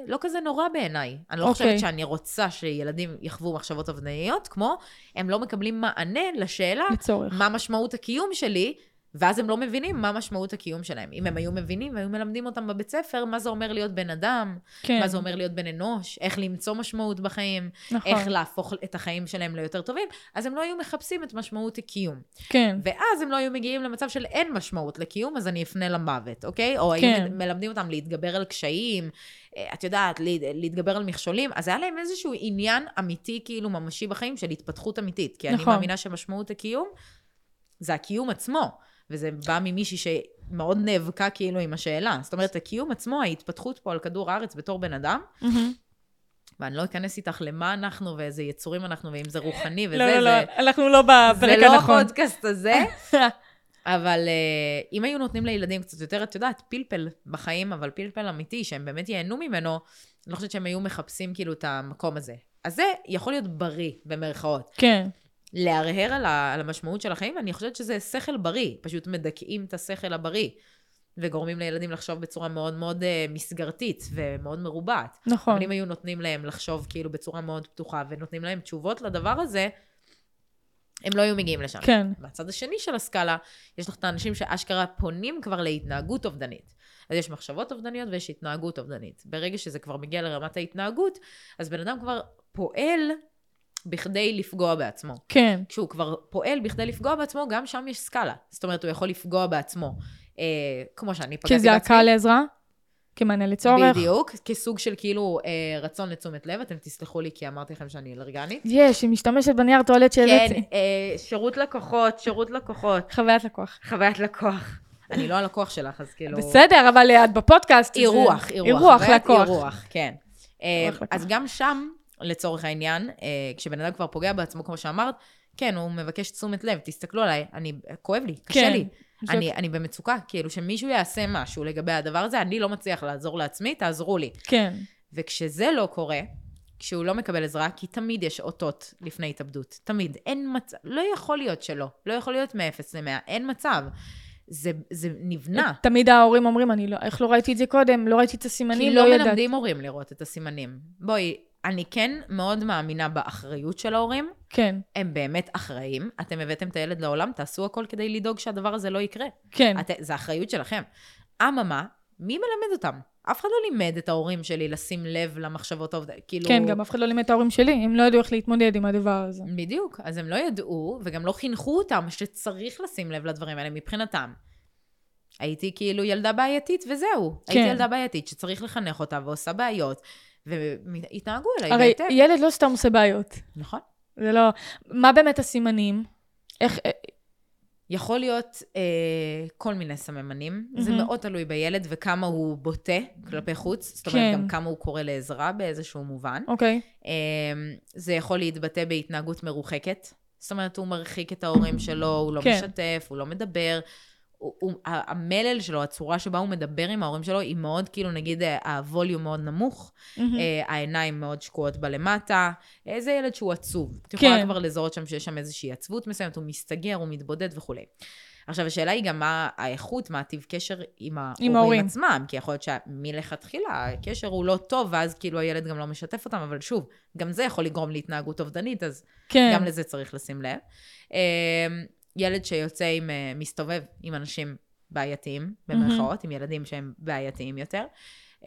לא כזה נורא בעיניי. אני לא אוקיי. חושבת שאני רוצה שילדים יחוו מחשבות אובדניות, כמו הם לא מקבלים מענה לשאלה לצורך. מה משמעות הקיום שלי, ואז הם לא מבינים מה משמעות הקיום שלהם. אם הם היו מבינים והיו מלמדים אותם בבית ספר, מה זה אומר להיות בן אדם, כן. מה זה אומר להיות בן אנוש, איך למצוא משמעות בחיים, נכון. איך להפוך את החיים שלהם ליותר טובים, אז הם לא היו מחפשים את משמעות הקיום. כן. ואז הם לא היו מגיעים למצב של אין משמעות לקיום, אז אני אפנה למוות, אוקיי? או כן. היו מלמדים אותם להתגבר על קשיים, אה, את יודעת, לה- להתגבר על מכשולים, אז היה להם איזשהו עניין אמיתי, כאילו ממשי בחיים, של התפתחות אמיתית. כי אני נכון. מאמינה שמשמעות הקיום זה הקיום עצמו. וזה בא ממישהי שמאוד נאבקה כאילו עם השאלה. זאת אומרת, הקיום עצמו, ההתפתחות פה על כדור הארץ בתור בן אדם. ואני לא אכנס איתך למה אנחנו ואיזה יצורים אנחנו, ואם זה רוחני וזה, לא, לא, זה, לא, אנחנו לא בפרק זה לא הנכון. הפודקאסט הזה, (laughs) אבל uh, אם היו נותנים לילדים קצת יותר, את יודעת, פלפל בחיים, אבל פלפל אמיתי, שהם באמת ייהנו ממנו, אני לא חושבת שהם היו מחפשים כאילו את המקום הזה. אז זה יכול להיות בריא, במרכאות. כן. להרהר על, ה, על המשמעות של החיים, אני חושבת שזה שכל בריא, פשוט מדכאים את השכל הבריא, וגורמים לילדים לחשוב בצורה מאוד מאוד uh, מסגרתית ומאוד מרובעת. נכון. אבל אם היו נותנים להם לחשוב כאילו בצורה מאוד פתוחה, ונותנים להם תשובות לדבר הזה, הם לא היו מגיעים לשם. כן. מהצד השני של הסקאלה, יש לך את האנשים שאשכרה פונים כבר להתנהגות אובדנית. אז יש מחשבות אובדניות ויש התנהגות אובדנית. ברגע שזה כבר מגיע לרמת ההתנהגות, אז בן אדם כבר פועל בכדי לפגוע בעצמו. כן. כשהוא כבר פועל בכדי לפגוע בעצמו, גם שם יש סקאלה. זאת אומרת, הוא יכול לפגוע בעצמו. אה, כמו שאני פגעתי בעצמי. כזעקה לעזרה? כמענה לצורך? בדיוק, כסוג של כאילו אה, רצון לתשומת לב. אתם תסלחו לי כי אמרתי לכם שאני אלרגנית. יש, היא משתמשת בנייר טואלט כן, שהבאתי. אה, שירות לקוחות, שירות לקוחות. חוויית לקוח. חוויית לקוח. אני לא הלקוח שלך, אז כאילו... בסדר, אבל את בפודקאסט. אירוח, אירוח. אירוח לקוח. אירוח, כן. אה. אז גם שם, לצורך העניין, אה, כשבן אדם כבר פוגע בעצמו, כמו שאמרת, כן, הוא מבקש תשומת לב, תסתכלו עליי, אני, כואב לי, קשה כן. לי. זה- אני, אני במצוקה, כאילו שמישהו יעשה משהו לגבי הדבר הזה, אני לא מצליח לעזור לעצמי, תעזרו לי. כן. וכשזה לא קורה, כשהוא לא מקבל עזרה, כי תמיד יש אותות לפני התאבדות. תמיד. אין מצב, לא יכול להיות שלא. לא יכול להיות מ-0 ל-100, אין מצב. זה, זה נבנה. תמיד ההורים אומרים, אני לא, איך לא ראיתי את זה קודם? לא ראיתי את הסימנים, כי לא לא ידעתי. מלמדים הורים לראות את הסימנים. בואי, אני כן מאוד מאמינה באחריות של ההורים. כן, הם באמת אחראים. אתם הבאתם את הילד לעולם, תעשו הכל כדי לדאוג שהדבר הזה לא יקרה. כן. את, זה אחריות שלכם. אממה, מי מלמד אותם? אף אחד לא לימד את ההורים שלי לשים לב למחשבות העובדה. כאילו... כן, גם אף אחד לא לימד את ההורים שלי, הם לא ידעו איך להתמודד עם הדבר הזה. בדיוק. אז הם לא ידעו, וגם לא חינכו אותם שצריך לשים לב לדברים האלה מבחינתם. הייתי כאילו ילדה בעייתית וזהו. כן. הייתי ילדה בעייתית שצריך לחנך אותה ועושה בעיות, והתנהגו אליי הרי בהתאם. ילד לא סתם עושה בעיות. נכון. זה לא... מה באמת הסימנים? איך... אה, יכול להיות אה, כל מיני סממנים. Mm-hmm. זה. מאוד תלוי בילד וכמה הוא בוטה כלפי חוץ. זאת אומרת, כן. גם כמה הוא קורא לעזרה באיזשהו מובן. אוקיי. אה, זה יכול להתבטא בהתנהגות מרוחקת. זאת אומרת, הוא מרחיק את ההורים שלו, הוא לא כן. משתף, הוא לא מדבר. הוא, הוא, המלל שלו, הצורה שבה הוא מדבר עם ההורים שלו, היא מאוד, כאילו, נגיד, אה, הווליום מאוד נמוך. אה, העיניים מאוד שקועות בלמטה. אה, זה ילד שהוא עצוב. את יכולה כן. כבר לזהות שם שיש שם איזושהי עצבות מסוימת, הוא מסתגר, הוא מתבודד וכולי. עכשיו, השאלה היא גם מה האיכות, מה הטיב קשר עם ההורים ההורים. עצמם, כי יכול להיות שמלכתחילה הקשר הוא לא טוב, ואז כאילו הילד גם לא משתף אותם, אבל שוב, גם זה יכול לגרום להתנהגות אובדנית, אז כן. גם לזה צריך לשים לב. ילד שיוצא עם, אה, מסתובב עם אנשים בעייתיים, במרכאות, עם ילדים שהם בעייתיים יותר.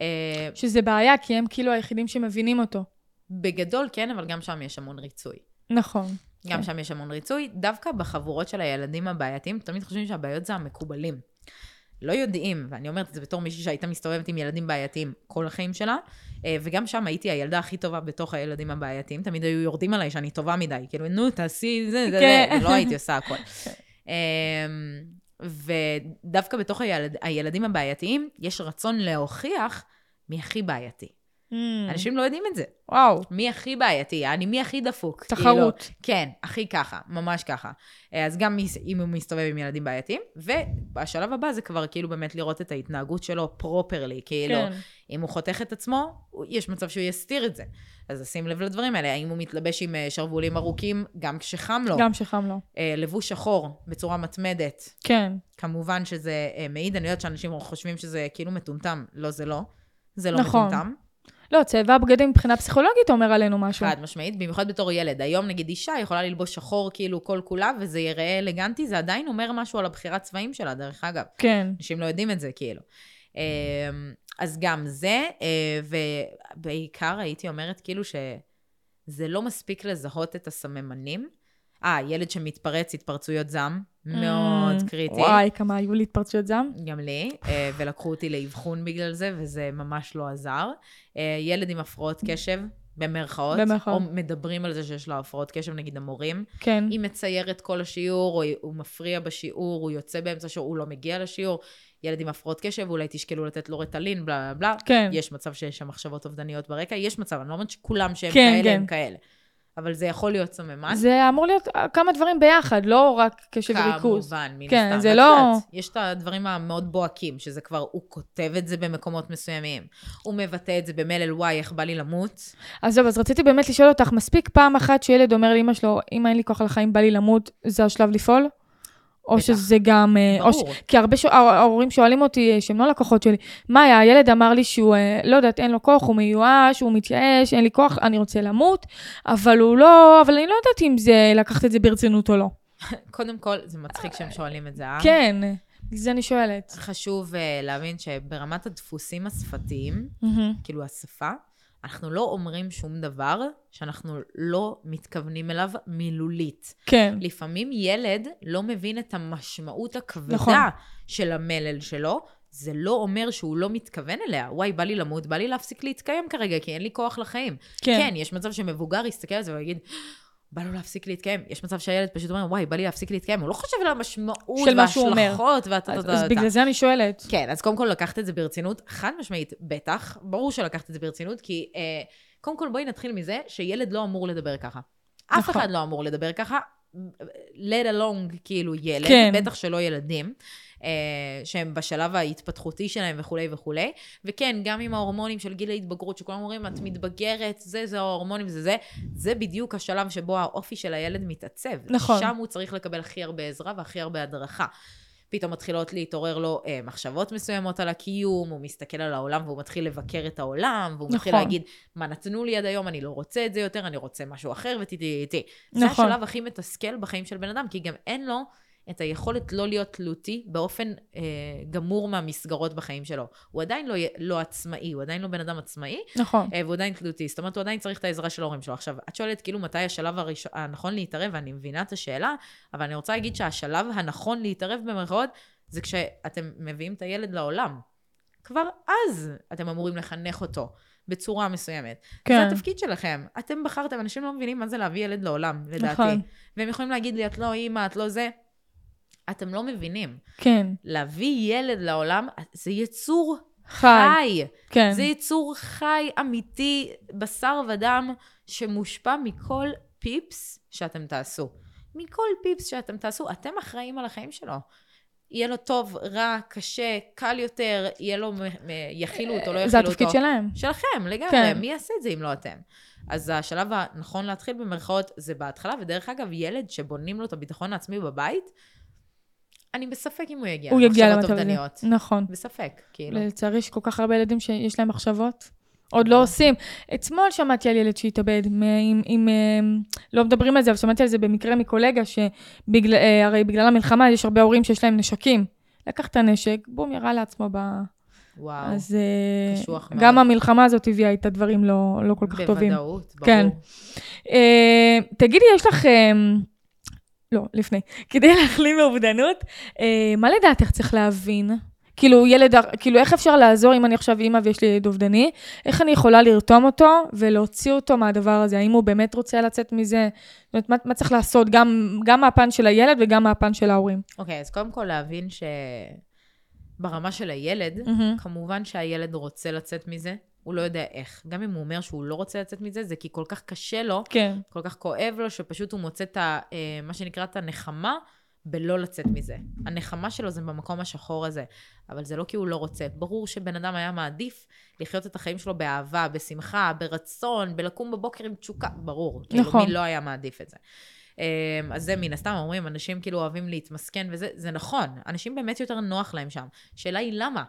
אה, שזה בעיה, כי הם כאילו היחידים שמבינים אותו. בגדול כן, אבל גם שם יש המון ריצוי. נכון. גם כן. שם יש המון ריצוי. דווקא בחבורות של הילדים הבעייתיים, תמיד חושבים שהבעיות זה המקובלים. לא יודעים, ואני אומרת את זה בתור מישהי שהייתה מסתובבת עם ילדים בעייתיים כל החיים שלה, אה, וגם שם הייתי הילדה הכי טובה בתוך הילדים הבעייתיים, תמיד היו יורדים עליי שאני טובה מדי, כאילו, נו, תעשי זה, זה, כן. זה, ולא הייתי עושה הכל. אה, ודווקא בתוך הילד, הילדים הבעייתיים, יש רצון להוכיח מי הכי בעייתי. Mm. אנשים לא יודעים את זה. וואו, מי הכי בעייתי, אני מי הכי דפוק. תחרות. כאילו, כן, הכי ככה, ממש ככה. אה, אז גם אם הוא מסתובב עם ילדים בעייתיים, ובשלב הבא זה כבר כאילו באמת לראות את ההתנהגות שלו פרופרלי, כאילו, כן. אם הוא חותך את עצמו, יש מצב שהוא יסתיר את זה. אז לשים לב לדברים האלה, האם הוא מתלבש עם אה, שרוולים ארוכים, גם כשחם לו, גם שחם לו. אה, לבוש שחור בצורה מתמדת, כן. כמובן שזה מעיד, אני יודעת שאנשים חושבים שזה כאילו מטומטם, לא, זה לא. זה לא נכון. מטומטם. לא, צבע הבגדים מבחינה פסיכולוגית אומר עלינו משהו. חד משמעית, במיוחד בתור ילד. היום נגיד אישה יכולה ללבוש שחור כאילו כל כולה, וזה ייראה אלגנטי, זה עדיין אומר משהו על הבחירת צבעים שלה, דרך אגב. כן. אנשים לא יודעים את זה, כאילו. אמ, אז גם זה, אה, ובעיקר הייתי אומרת כאילו שזה לא מספיק לזהות את הסממנים. אה, ילד שמתפרץ, התפרצויות זעם, מאוד Mm, קריטי. וואי, כמה היו לי התפרצויות זעם. גם לי, אה, ולקחו אותי לאבחון בגלל זה, וזה ממש לא עזר. אה, ילד עם הפרעות קשב, במרכאות, במרכאות. או מדברים על זה שיש לו הפרעות קשב, נגיד המורים. כן. היא מציירת כל השיעור, או הוא מפריע בשיעור, הוא יוצא באמצע השיעור, הוא לא מגיע לשיעור. ילד עם הפרעות קשב, אולי תשקלו לתת לו רטלין, בלה בלה בלה. כן. יש מצב שיש שם מחשבות אובדניות ברקע, יש מצב, אני לא אומרת שכולם שהם כן, כאלה כן. הם כאלה. אבל זה יכול להיות סממן. זה אמור להיות כמה דברים ביחד, לא רק קשב וריכוז. כמובן, מן כן, הסתם. זה ואת לא- יודעת, יש את הדברים המאוד בוהקים, שזה כבר, הוא כותב את זה במקומות מסוימים. הוא מבטא את זה במלל, וואי, איך בא לי למות. אז זהו, אז רציתי באמת לשאול אותך, מספיק פעם אחת שילד אומר לאמא שלו, אמא, אין לי כוח לחיים, בא לי למות, זה השלב לפעול? או בטח. שזה גם... אה, או ש... ברור. כי הרבה ש... ההור- ההורים שואלים אותי, אה, שהם לא לקוחות שלי, מאיה, הילד אמר לי שהוא, אה, לא יודעת, אין לו כוח, הוא מיואש, הוא מתייאש, אין לי כוח, אני רוצה למות, אבל הוא לא, אבל אני לא יודעת אם זה, לקחת את זה ברצינות או לא. (laughs) קודם כל, זה מצחיק שהם שואלים את זה, אה? כן, זה אני שואלת. חשוב uh, להבין שברמת הדפוסים השפתיים. כאילו השפה, אנחנו לא אומרים שום דבר שאנחנו לא מתכוונים אליו מילולית. כן, לפעמים ילד לא מבין את המשמעות הכבדה נכון. של המלל שלו. זה לא אומר שהוא לא מתכוון אליה. וואי, בא לי למות, בא לי להפסיק להתקיים כרגע, כי אין לי כוח לחיים. כן. כן, יש מצב שמבוגר יסתכל על זה ויגיד, בא לו להפסיק להתקיים. יש מצב שהילד פשוט אומר, וואי, בא לי להפסיק להתקיים. הוא לא חושב על המשמעות. וההשלכות והטה אז, אז בגלל זה אני שואלת. כן, אז קודם כל לקחת את זה ברצינות, חד משמעית, בטח, ברור שלקחת את זה ברצינות, כי אה, קודם כל בואי נתחיל מזה שילד לא אמור לדבר ככה. אף נכון. אחד לא אמור לדבר ככה, let along כאילו ילד, כן. בטח שלא ילדים, שהם בשלב ההתפתחותי שלהם וכולי וכולי, וכן, גם עם ההורמונים של גיל ההתבגרות, שכולם אומרים, את מתבגרת, זה, זה ההורמונים, זה זה, זה בדיוק השלב שבו האופי של הילד מתעצב. נכון. שם הוא צריך לקבל הכי הרבה עזרה והכי הרבה הדרכה. פתאום מתחילות להתעורר לו אה, מחשבות מסוימות על הקיום, הוא מסתכל על העולם והוא מתחיל לבקר את העולם, והוא מתחיל נכון. להגיד, מה נתנו לי עד היום, אני לא רוצה את זה יותר, אני רוצה משהו אחר, וטי-טי-טי. נכון. זה השלב הכי מתסכל בחיים של בן אדם, כי גם אין לו את היכולת לא להיות תלותי באופן אה, גמור מהמסגרות בחיים שלו. הוא עדיין לא, לא עצמאי, הוא עדיין לא בן אדם עצמאי, נכון. אה, והוא עדיין תלותי. זאת אומרת, הוא עדיין צריך את העזרה של ההורים שלו. עכשיו, את שואלת כאילו מתי השלב הראשון, הנכון להתערב, ואני מבינה את השאלה, אבל אני רוצה להגיד שהשלב הנכון להתערב במרכאות, זה כשאתם מביאים את הילד לעולם. כבר אז אתם אמורים לחנך אותו בצורה מסוימת. כן. זה התפקיד שלכם. אתם בחרתם, אנשים לא מבינים מה זה להביא ילד לעולם, לדעתי. נכון. והם יכולים להגיד לי, את לא אימא, את לא זה. אתם לא מבינים. כן. להביא ילד לעולם, זה יצור חי. חי. כן. זה יצור חי, אמיתי, בשר ודם, שמושפע מכל פיפס שאתם תעשו. מכל פיפס שאתם תעשו, אתם אחראים על החיים שלו. יהיה לו טוב, רע, קשה, קל יותר, יהיה לו, יכילו אותו, לא יכילו זה אותו. התפקיד שלהם. שלכם, לגמרי. כן. מי יעשה את זה אם לא אתם? אז השלב הנכון להתחיל במרכאות זה בהתחלה, ודרך אגב, ילד שבונים לו את הביטחון העצמי בבית, אני בספק אם הוא יגיע הוא יגיע למצב הזה. אובדניות. נכון. בספק, כאילו. לצערי יש כל כך הרבה ילדים שיש להם מחשבות. עוד לא עושים. אתמול שמעתי על ילד שהתאבד, מ- עם, עם, עם, לא מדברים על זה, אבל שמעתי על זה במקרה מקולגה, שהרי בגלל המלחמה יש הרבה הורים שיש להם נשקים. לקח את הנשק, בום, ירה לעצמו ב... וואו. אז אה, קשוח מאוד. גם המלחמה הזאת הביאה איתה דברים לא, לא כל כך טובים. בוודאות, ברור. כן. אה, תגידי, יש לך... לא, לפני. כדי להחלים מאובדנות, אה, מה לדעתך צריך להבין? כאילו, ילד, כאילו, איך אפשר לעזור אם אני עכשיו אימא ויש לי ילד אובדני? איך אני יכולה לרתום אותו ולהוציא אותו מהדבר הזה? האם הוא באמת רוצה לצאת מזה? זאת אומרת, מה, מה צריך לעשות? גם, גם מהפן של הילד וגם מהפן של ההורים. אוקיי, אז קודם כל להבין שברמה של הילד, מהמם. כמובן שהילד רוצה לצאת מזה, הוא לא יודע איך. גם אם הוא אומר שהוא לא רוצה לצאת מזה, זה כי כל כך קשה לו, כן, כל כך כואב לו, שפשוט הוא מוצא את ה... אה, מה שנקרא את הנחמה בלא לצאת מזה. הנחמה שלו זה במקום השחור הזה, אבל זה לא כי הוא לא רוצה. ברור שבן אדם היה מעדיף לחיות את החיים שלו באהבה, בשמחה, ברצון, בלקום בבוקר עם תשוקה, ברור. כאילו, נכון. מי לא היה מעדיף את זה. אמ, אז זה מן הסתם אומרים, אנשים כאילו אוהבים להתמסכן וזה, זה נכון, אנשים באמת יותר נוח להם שם. השאלה היא למה?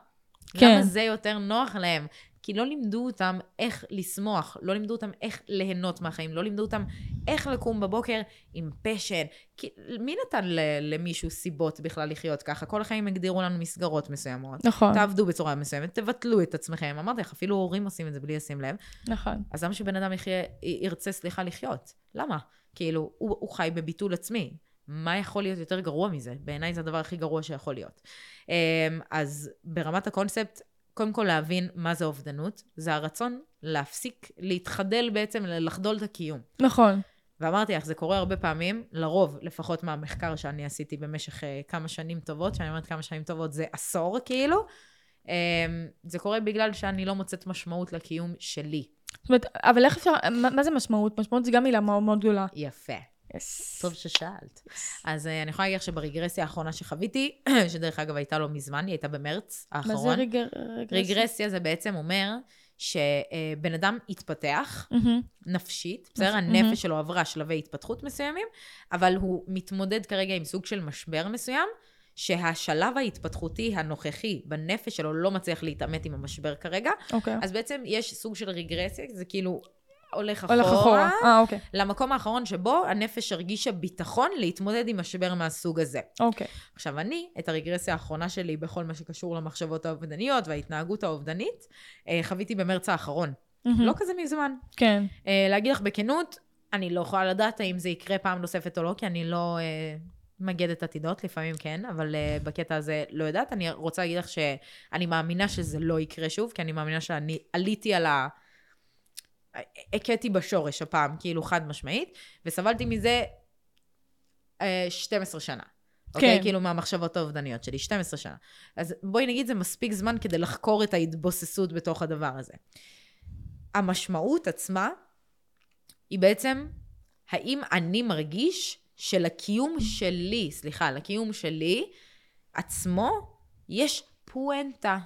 כן. למה זה יותר נוח להם? כי לא לימדו אותם איך לשמוח, לא לימדו אותם איך ליהנות מהחיים, לא לימדו אותם איך לקום בבוקר עם פשן. כי מי נתן למישהו סיבות בכלל לחיות ככה? כל החיים הגדירו לנו מסגרות מסוימות. נכון, תעבדו בצורה מסוימת, תבטלו את עצמכם. אמרתי לך, אפילו הורים עושים את זה בלי לשים לב. נכון. אז למה שבן אדם יחיה, ירצה, סליחה, לחיות? למה? כאילו, הוא, הוא חי בביטול עצמי. מה יכול להיות יותר גרוע מזה? בעיניי זה הדבר הכי גרוע שיכול להיות. אמ, אז ברמת הקונספט, קודם כל להבין מה זה אובדנות. זה הרצון להפסיק, להתחדל בעצם, לחדול את הקיום. נכון. ואמרתי לך, זה קורה הרבה פעמים, לרוב, לפחות מהמחקר שאני עשיתי במשך uh, כמה שנים טובות, שאני אומרת כמה שנים טובות, זה עשור כאילו, um, זה קורה בגלל שאני לא מוצאת משמעות לקיום שלי. זאת אומרת, אבל איך אפשר, מה, מה זה משמעות? משמעות זה גם מילה מאוד מאוד גדולה. יפה. Yes. טוב ששאלת. אז אה, אני יכולה להגיד לך שברגרסיה האחרונה שחוויתי, (clears throat) שדרך אגב הייתה לא מזמן, היא הייתה במרץ מה האחרון. זה רגר... רגרסיה? רגרסיה זה בעצם אומר שבן אדם התפתח מהמם. נפשית, בסדר? מהמם. הנפש שלו עברה שלבי התפתחות מסוימים, אבל הוא מתמודד כרגע עם סוג של משבר מסוים, שהשלב ההתפתחותי הנוכחי בנפש שלו לא מצליח להתעמת עם המשבר כרגע, אוקיי. אז בעצם יש סוג של רגרסיה, זה כאילו הולך אחורה, הולך אחורה. אה, אוקיי. למקום האחרון שבו הנפש הרגישה ביטחון להתמודד עם משבר מהסוג הזה. אוקיי. עכשיו, אני, את הרגרסיה האחרונה שלי בכל מה שקשור למחשבות האובדניות וההתנהגות האובדנית, אה, חוויתי במרץ האחרון. מהמם. לא כזה מזמן. כן. אה, להגיד לך בכנות, אני לא יכולה לדעת האם זה יקרה פעם נוספת או לא, כי אני לא אה, מגדת עתידות, לפעמים כן, אבל אה, בקטע הזה לא יודעת. אני רוצה להגיד לך שאני מאמינה שזה לא יקרה שוב, כי אני מאמינה שאני עליתי על ה... הכיתי בשורש הפעם, כאילו חד משמעית, וסבלתי מזה אה, 12 שנה. אוקיי? כן. כאילו מהמחשבות האובדניות שלי, 12 שנה. אז בואי נגיד, זה מספיק זמן כדי לחקור את ההתבוססות בתוך הדבר הזה. המשמעות עצמה היא בעצם, האם אני מרגיש שלקיום שלי, סליחה, לקיום שלי עצמו, יש פואנטה.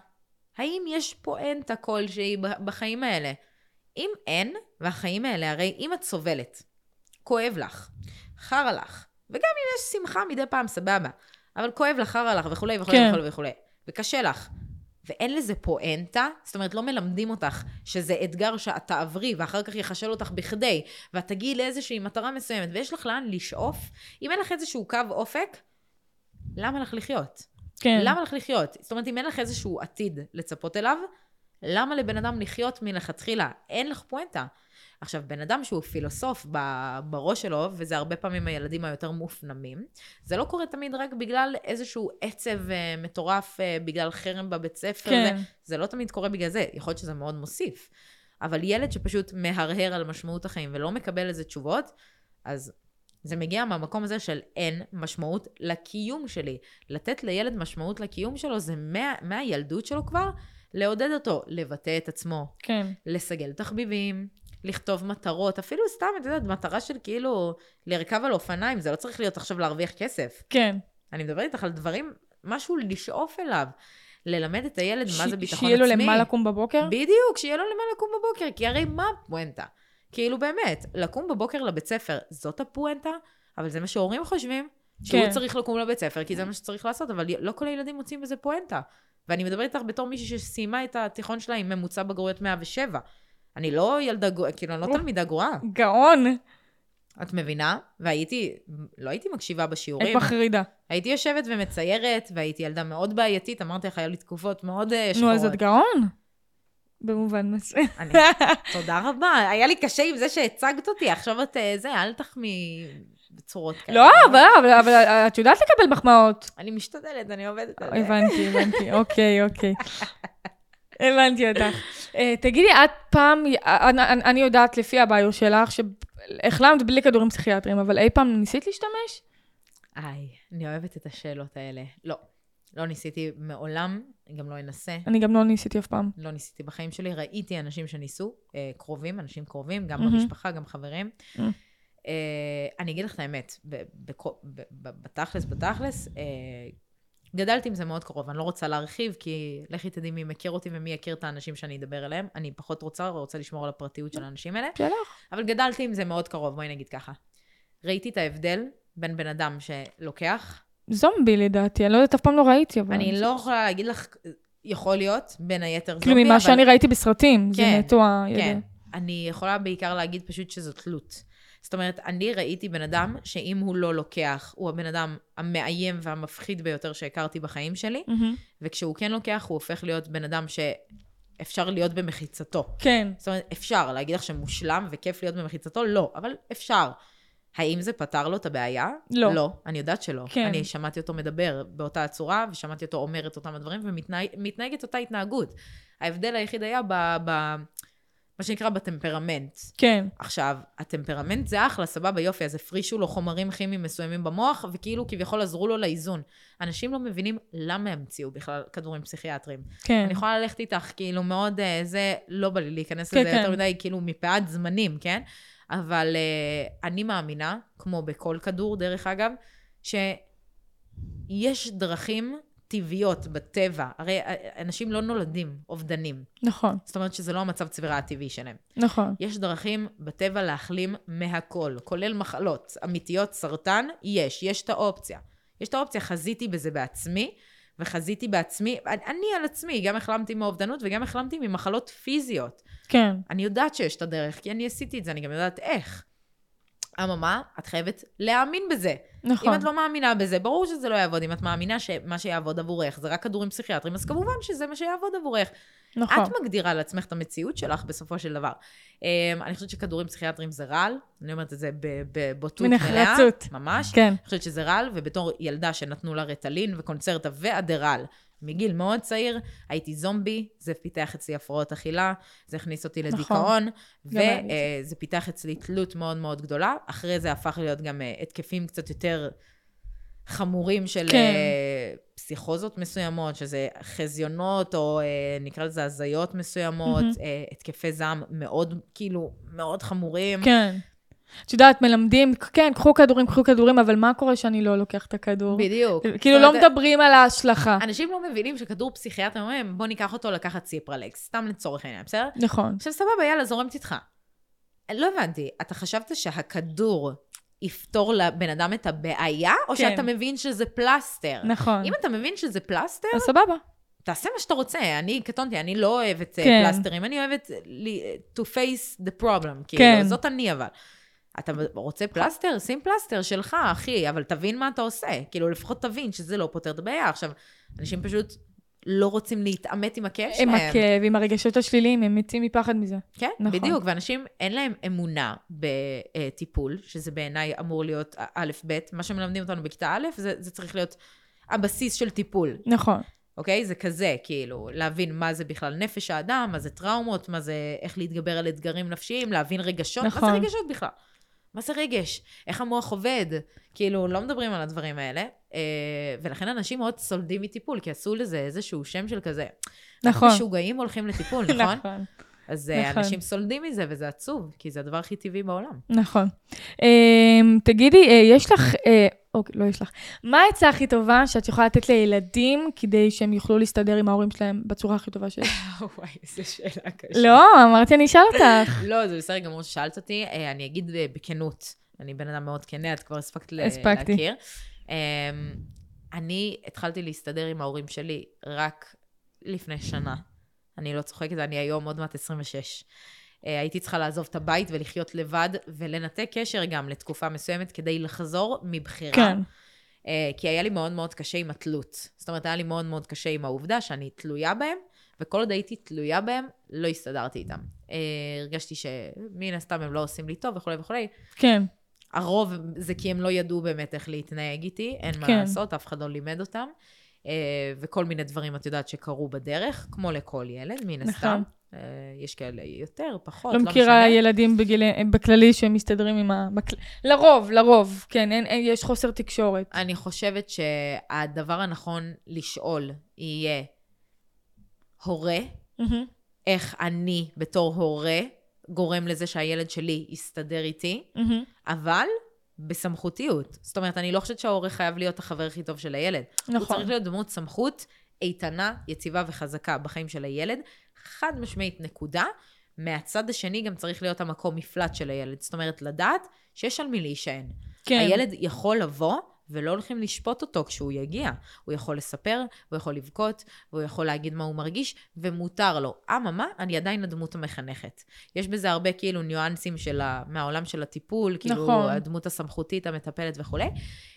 האם יש פואנטה כלשהי בחיים האלה? אם אין, והחיים האלה, הרי אם את סובלת, כואב לך, חרא לך, וגם אם יש שמחה מדי פעם, סבבה, אבל כואב לך, חרא לך וכולי וכולי כן. וכולי וכולי, וקשה לך, ואין לזה פואנטה, זאת אומרת, לא מלמדים אותך שזה אתגר שאת תעברי, ואחר כך יחשל אותך בכדי, ואת תגיעי לאיזושהי מטרה מסוימת, ויש לך לאן לשאוף, אם אין לך איזשהו קו אופק, למה לך לחיות? כן. למה לך לחיות? זאת אומרת, אם אין לך איזשהו עתיד לצפות אליו, למה לבן אדם לחיות מלכתחילה? אין לך פואנטה. עכשיו, בן אדם שהוא פילוסוף בראש שלו, וזה הרבה פעמים הילדים היותר מופנמים, זה לא קורה תמיד רק בגלל איזשהו עצב אה, מטורף, אה, בגלל חרם בבית ספר. כן. זה, זה לא תמיד קורה בגלל זה, יכול להיות שזה מאוד מוסיף. אבל ילד שפשוט מהרהר על משמעות החיים ולא מקבל לזה תשובות, אז זה מגיע מהמקום הזה של אין משמעות לקיום שלי. לתת לילד משמעות לקיום שלו זה מה, מהילדות שלו כבר, לעודד אותו לבטא את עצמו, כן. לסגל תחביבים, לכתוב מטרות, אפילו סתם, את יודעת, מטרה של כאילו לרכב על אופניים, זה לא צריך להיות עכשיו להרוויח כסף. כן. אני מדברת איתך על דברים, משהו לשאוף אליו. ללמד את הילד מה זה ש- ביטחון שיהיה לו עצמי. למה לקום בבוקר? בדיוק, שיהיה לו למה לקום בבוקר, כי הרי מה הפואנטה? כאילו באמת, לקום בבוקר לבית ספר, זאת הפואנטה? אבל זה מה שהורים חושבים, שהוא כן. צריך לקום לבית ספר, כי זה מה שצריך לעשות, אבל לא כל הילדים מוצאים בזה פואנטה. ואני מדברת איתך בתור מישהי שסיימה את התיכון שלה עם ממוצע בגרויות 107. אני לא ילדה גרועה, כאילו, אני לא. תלמידה גרועה. גאון. את מבינה? והייתי, לא הייתי מקשיבה בשיעורים. מחרידה. הייתי יושבת ומציירת, והייתי ילדה מאוד בעייתית, אמרתי לך, היו לי תקופות מאוד אה, שחורות. נו, אז את גאון. במובן מסוים. תודה רבה. היה לי קשה עם זה שהצגת אותי, עכשיו את אה, זה, אל תחמיא בצורות כאלה. לא, אבל, אבל, אבל את יודעת לקבל מחמאות. אני משתדלת, אני עובדת על זה. הבנתי, הבנתי. (laughs) אוקיי, אוקיי. הבנתי אותך. אה, תגידי, את פעם, אה, אני- יודעת לפי הביו שלך, שהחלמת בלי כדורים פסיכיאטריים, אבל אי פעם ניסית להשתמש? איי, אני אוהבת את השאלות האלה. לא, לא ניסיתי מעולם, גם לא אנסה. אני גם לא ניסיתי אף פעם. לא ניסיתי בחיים שלי, ראיתי אנשים שניסו, אה, קרובים, אנשים קרובים, גם. במשפחה, גם חברים. אה, אני אגיד לך את האמת, ב- בכו- ב- ב- בתכלס, בתכלס, אה, גדלתי עם זה מאוד קרוב. אני לא רוצה להרחיב, כי לכי תדעי מי מכיר אותי ומי יכיר את האנשים שאני אדבר עליהם. אני פחות רוצה, רוצה לשמור על הפרטיות של האנשים האלה. שלך. אבל גדלתי עם זה מאוד קרוב, בואי נגיד ככה. ראיתי את ההבדל בין בן אדם שלוקח, זומבי לדעתי, אני לא יודעת, אף פעם לא ראיתי, אבל... אני לא יכולה להגיד לך, יכול להיות, בין היתר זומבי, כאילו, ממה אבל- שאני ראיתי בסרטים, זה כן, נטו הידע. כן. אני יכולה בעיקר להגיד פשוט שזו תלות. זאת אומרת, אני ראיתי בן אדם שאם הוא לא לוקח, הוא הבן אדם המאיים והמפחיד ביותר שהכרתי בחיים שלי, מהמם. וכשהוא כן לוקח, הוא הופך להיות בן אדם שאפשר להיות במחיצתו. כן. זאת אומרת, אפשר להגיד לך שמושלם וכיף להיות במחיצתו? לא, אבל אפשר. האם זה פתר לו את הבעיה? לא. לא, אני יודעת שלא. כן. אני שמעתי אותו מדבר באותה הצורה, ושמעתי אותו אומר את אותם הדברים, ומתנהגת אותה התנהגות. ההבדל היחיד היה ב... ב מה שנקרא בטמפרמנט. כן, עכשיו, הטמפרמנט זה אחלה, סבבה, יופי, אז הפרישו לו חומרים כימיים מסוימים במוח, וכאילו כביכול עזרו לו לאיזון. אנשים לא מבינים למה המציאו בכלל כדורים פסיכיאטריים. כן. אני יכולה ללכת איתך, כאילו, מאוד, אה, זה, לא בא לי להיכנס כן, לזה יותר כן. מדי, כאילו, מפאת זמנים, כן? אבל uh, אני מאמינה, כמו בכל כדור, דרך אגב, שיש דרכים טבעיות בטבע. הרי אה, אנשים לא נולדים אובדנים. נכון, זאת אומרת שזה לא המצב צבירה הטבעי שלהם. נכון. יש דרכים בטבע להחלים מהכל, כולל מחלות אמיתיות, סרטן, יש, יש את האופציה. יש את האופציה, חזיתי בזה בעצמי, וחזיתי בעצמי, אני, אני על עצמי, גם החלמתי מאובדנות וגם החלמתי ממחלות פיזיות. כן, אני יודעת שיש את הדרך, כי אני עשיתי את זה, אני גם יודעת איך. אממה, את חייבת להאמין בזה. נכון. אם את לא מאמינה בזה, ברור שזה לא יעבוד. אם את מאמינה שמה שיעבוד עבורך זה רק כדורים פסיכיאטריים, אז כמובן שזה מה שיעבוד עבורך. נכון. את מגדירה לעצמך את המציאות שלך בסופו של דבר. Um, אני חושבת שכדורים פסיכיאטריים זה רעל, אני אומרת את זה בבוטות מלאה. בנחרצות. ממש. כן, אני חושבת שזה רעל, ובתור ילדה שנתנו לה רטלין וקונצרטה ואדרל, מגיל מאוד צעיר, הייתי זומבי, זה פיתח אצלי הפרעות אכילה, זה הכניס אותי נכון. לדיכאון, לי וזה פיתח אצלי תלות מאוד מאוד גדולה. אחרי זה הפך להיות גם אה, התקפים קצת יותר חמורים של כן. אה, פסיכוזות מסוימות, שזה חזיונות, או אה, נקרא לזה הזיות מסוימות. אה, התקפי זעם מאוד, כאילו, מאוד חמורים. כן. את יודעת, מלמדים, כן, קחו כדורים, קחו כדורים, אבל מה קורה שאני לא לוקח את הכדור? בדיוק. כאילו, לא מדברים על ההשלכה. אנשים לא מבינים שכדור פסיכיאטרי אומרים, בוא ניקח אותו לקחת ציפרלקס, סתם לצורך העניין, בסדר? נכון. עכשיו סבבה, יאללה, זורמת איתך. לא הבנתי, אתה חשבת שהכדור יפתור לבן אדם את הבעיה, או כן. שאתה מבין שזה פלסטר? נכון. אם אתה מבין שזה פלסטר, אז סבבה. תעשה מה שאתה רוצה. אני, קטונתי, אני לא אוהבת אה, כן. פלסטרים, אני אוהבת ל- to face the problem, כאילו, כן. זאת אני אבל. אתה רוצה פלסטר? שים פלסטר שלך, אחי, אבל תבין מה אתה עושה. כאילו, לפחות תבין שזה לא פותר את הבעיה. עכשיו, אנשים פשוט לא רוצים להתעמת עם הכאב שלהם. עם הכאב, עם הרגשות השליליים, הם מתים מפחד מזה. כן, נכון. נכון. בדיוק, ואנשים אין להם אמונה בטיפול, שזה בעיניי אמור להיות א', ב', מה שמלמדים אותנו בכיתה א', זה, זה צריך להיות הבסיס של טיפול, נכון. אוקיי? זה כזה, כאילו, להבין מה זה בכלל נפש האדם, מה זה טראומות, מה זה איך להתגבר על אתגרים נפשיים, להבין רגשות, מה נכון. זה רגשות בכלל? מה זה רגש? איך המוח עובד? כאילו, לא מדברים על הדברים האלה, אה, ולכן אנשים מאוד סולדים מטיפול, כי עשו לזה איזשהו שם של כזה. נכון. משוגעים הולכים לטיפול, נכון? נכון. אז אה, נכון. אנשים סולדים מזה, וזה עצוב, כי זה הדבר הכי טבעי בעולם. נכון. אמ, תגידי, אה, יש לך, אה, אוקיי, לא יש לך, מה העצה הכי טובה שאת יכולה לתת לילדים כדי שהם יוכלו להסתדר עם ההורים שלהם בצורה הכי טובה שיש? (laughs) וואי, איזה שאלה קשה. לא, אמרתי, אני אשאל אותך. (laughs) לא, זה בסדר גמור ששאלת אותי. אני אגיד בכנות, אני בן אדם מאוד כנה, את כבר הספקת הספקתי. להכיר. אמ, אני התחלתי להסתדר עם ההורים שלי רק לפני שנה. אני לא צוחקת, אני היום עוד מעט 26. אה, הייתי צריכה לעזוב את הבית ולחיות לבד, ולנתק קשר גם לתקופה מסוימת כדי לחזור מבחירה. כן. אה, כי היה לי מאוד מאוד קשה עם התלות. זאת אומרת, היה לי מאוד מאוד קשה עם העובדה שאני תלויה בהם, וכל עוד הייתי תלויה בהם, לא הסתדרתי איתם. אה, הרגשתי שמן הסתם הם לא עושים לי טוב וכולי וכולי. כן, הרוב זה כי הם לא ידעו באמת איך להתנהג איתי, אין מה כן. לעשות, אף אחד לא לימד אותם. אה, וכל מיני דברים, את יודעת, שקרו בדרך, כמו לכל ילד, מן נכון. הסתם. אה, יש כאלה יותר, פחות, לא לא מכירה משנה. ילדים בגיל- בכללי שהם מסתדרים עם ה... בכל- לרוב, לרוב, כן, אין- אין- יש חוסר תקשורת. אני חושבת שהדבר הנכון לשאול יהיה, הורה, מהמם. איך אני בתור הורה גורם לזה שהילד שלי יסתדר איתי, מהמם. אבל בסמכותיות. זאת אומרת, אני לא חושבת שההורה חייב להיות החבר הכי טוב של הילד. הוא נכון. צריך להיות דמות סמכות איתנה, יציבה וחזקה בחיים של הילד. חד משמעית נקודה. מהצד השני גם צריך להיות המקום מפלט של הילד. זאת אומרת, לדעת שיש על מי להישען. כן. הילד יכול לבוא, ולא הולכים לשפוט אותו כשהוא יגיע. הוא יכול לספר, הוא יכול לבכות, והוא יכול להגיד מה הוא מרגיש, ומותר לו. אממה, אני עדיין הדמות המחנכת. יש בזה הרבה כאילו ניואנסים של ה... מהעולם של הטיפול, כאילו נכון. הדמות הסמכותית, המטפלת וכולי.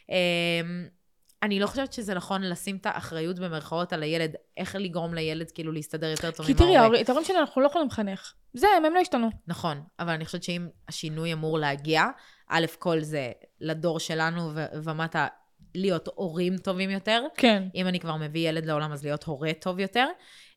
אמ, אני לא חושבת שזה נכון לשים את האחריות במרכאות על הילד, איך לגרום לילד כאילו להסתדר יותר טוב כי עם תראי, ההורה. ההורים- את ההורים שלנו אנחנו לא יכולים לחנך. זה, הם הם לא השתנו. נכון, אבל אני חושבת שאם השינוי אמור להגיע, א', כל זה לדור שלנו ו- ומטה, להיות הורים טובים יותר. כן. אם אני כבר מביא ילד לעולם, אז להיות הורה טוב יותר.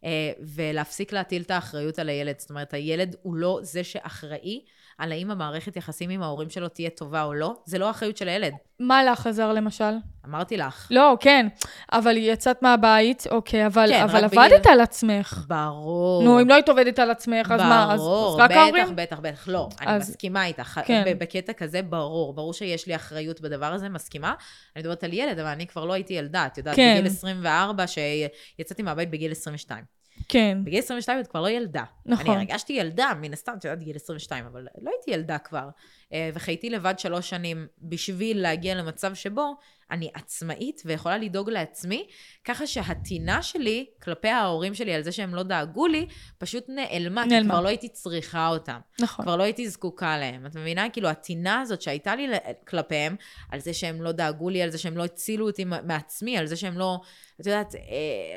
אה, ולהפסיק להטיל את האחריות על הילד. זאת אומרת, הילד הוא לא זה שאחראי על האם המערכת יחסים עם ההורים שלו תהיה טובה או לא, זה לא האחריות של הילד. מה לך עזר למשל? אמרתי לך. לא, כן, אבל יצאת מהבית, אוקיי, אבל, כן, אבל עבדת בגיל- על עצמך. ברור. נו, אם לא היית עובדת על עצמך, אז מה? אז, ברור, אז רק ההורים? בטח, בטח, בטח. לא, אני אז- מסכימה איתך. כן. בקטע כזה, ברור. ברור שיש לי אחריות בדבר הזה, מסכימה. אני מדברת על ילד, אבל אני כבר לא הייתי ילדה. את יודעת, כן. בגיל 24, שיצאתי מהבית בגיל 22. כן, בגיל 22 את כבר לא ילדה. נכון. אני הרגשתי ילדה, מן הסתם, את יודעת, גיל 22, אבל לא הייתי ילדה כבר. אה, וחייתי לבד שלוש שנים בשביל להגיע למצב שבו אני עצמאית ויכולה לדאוג לעצמי, ככה שהטינה שלי כלפי ההורים שלי על זה שהם לא דאגו לי, פשוט נעלמה, כי נעלמה. כבר לא הייתי צריכה אותם. נכון. כבר לא הייתי זקוקה להם. את מבינה? כאילו, הטינה הזאת שהייתה לי כלפיהם, על זה שהם לא דאגו לי, על זה שהם לא הצילו אותי מעצמי, על זה שהם לא, את יודעת, אה,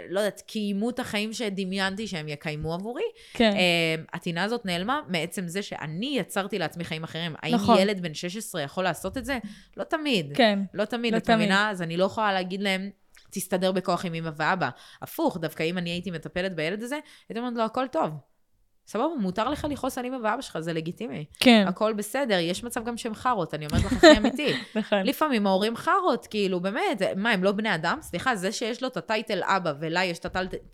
לא יודעת, קיימו את החיים שדמיינתי שהם יקיימו עבורי, כן, אה, הטינה הזאת נעלמה מעצם זה שאני יצרתי לעצמי חיים אחרים. האם נכון. ילד בן 16 יכול לעשות את זה? לא תמיד. כן. לא תמיד, לא את תמיד. מבינה? אז אני לא יכולה להגיד להם, תסתדר בכוח עם אמא ואבא. הפוך, דווקא אם אני הייתי מטפלת בילד הזה, הייתי אומרת לו, הכל טוב. סבבה, מותר לך לכעוס על אמא ואבא שלך, זה לגיטימי. כן, הכל בסדר, יש מצב גם שהם חארות, אני אומרת לך הכי (laughs) אמיתי. נכון. לפעמים ההורים חארות, כאילו, באמת, מה, הם לא בני אדם? סליחה, זה שיש לו את הטייטל אבא ולה יש את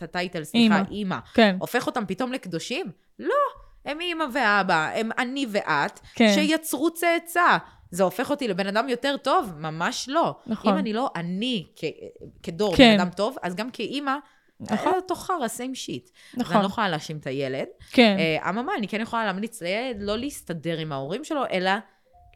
הטייטל, סליחה. אימא, כן, הופך אותם פתאום לקדושים? לא, הם אימא ואבא, הם אני ואת, כן. שיצרו צאצא. זה הופך אותי לבן אדם יותר טוב? ממש לא. נכון. אם אני לא אני כ- כדור כן. בן אדם טוב, אז גם כאימא, נכון. אותו חרא, same shit. אז נכון. אני לא יכולה להאשים את הילד. כן, אה, אממה, אני כן יכולה להמליץ לילד לא להסתדר עם ההורים שלו, אלא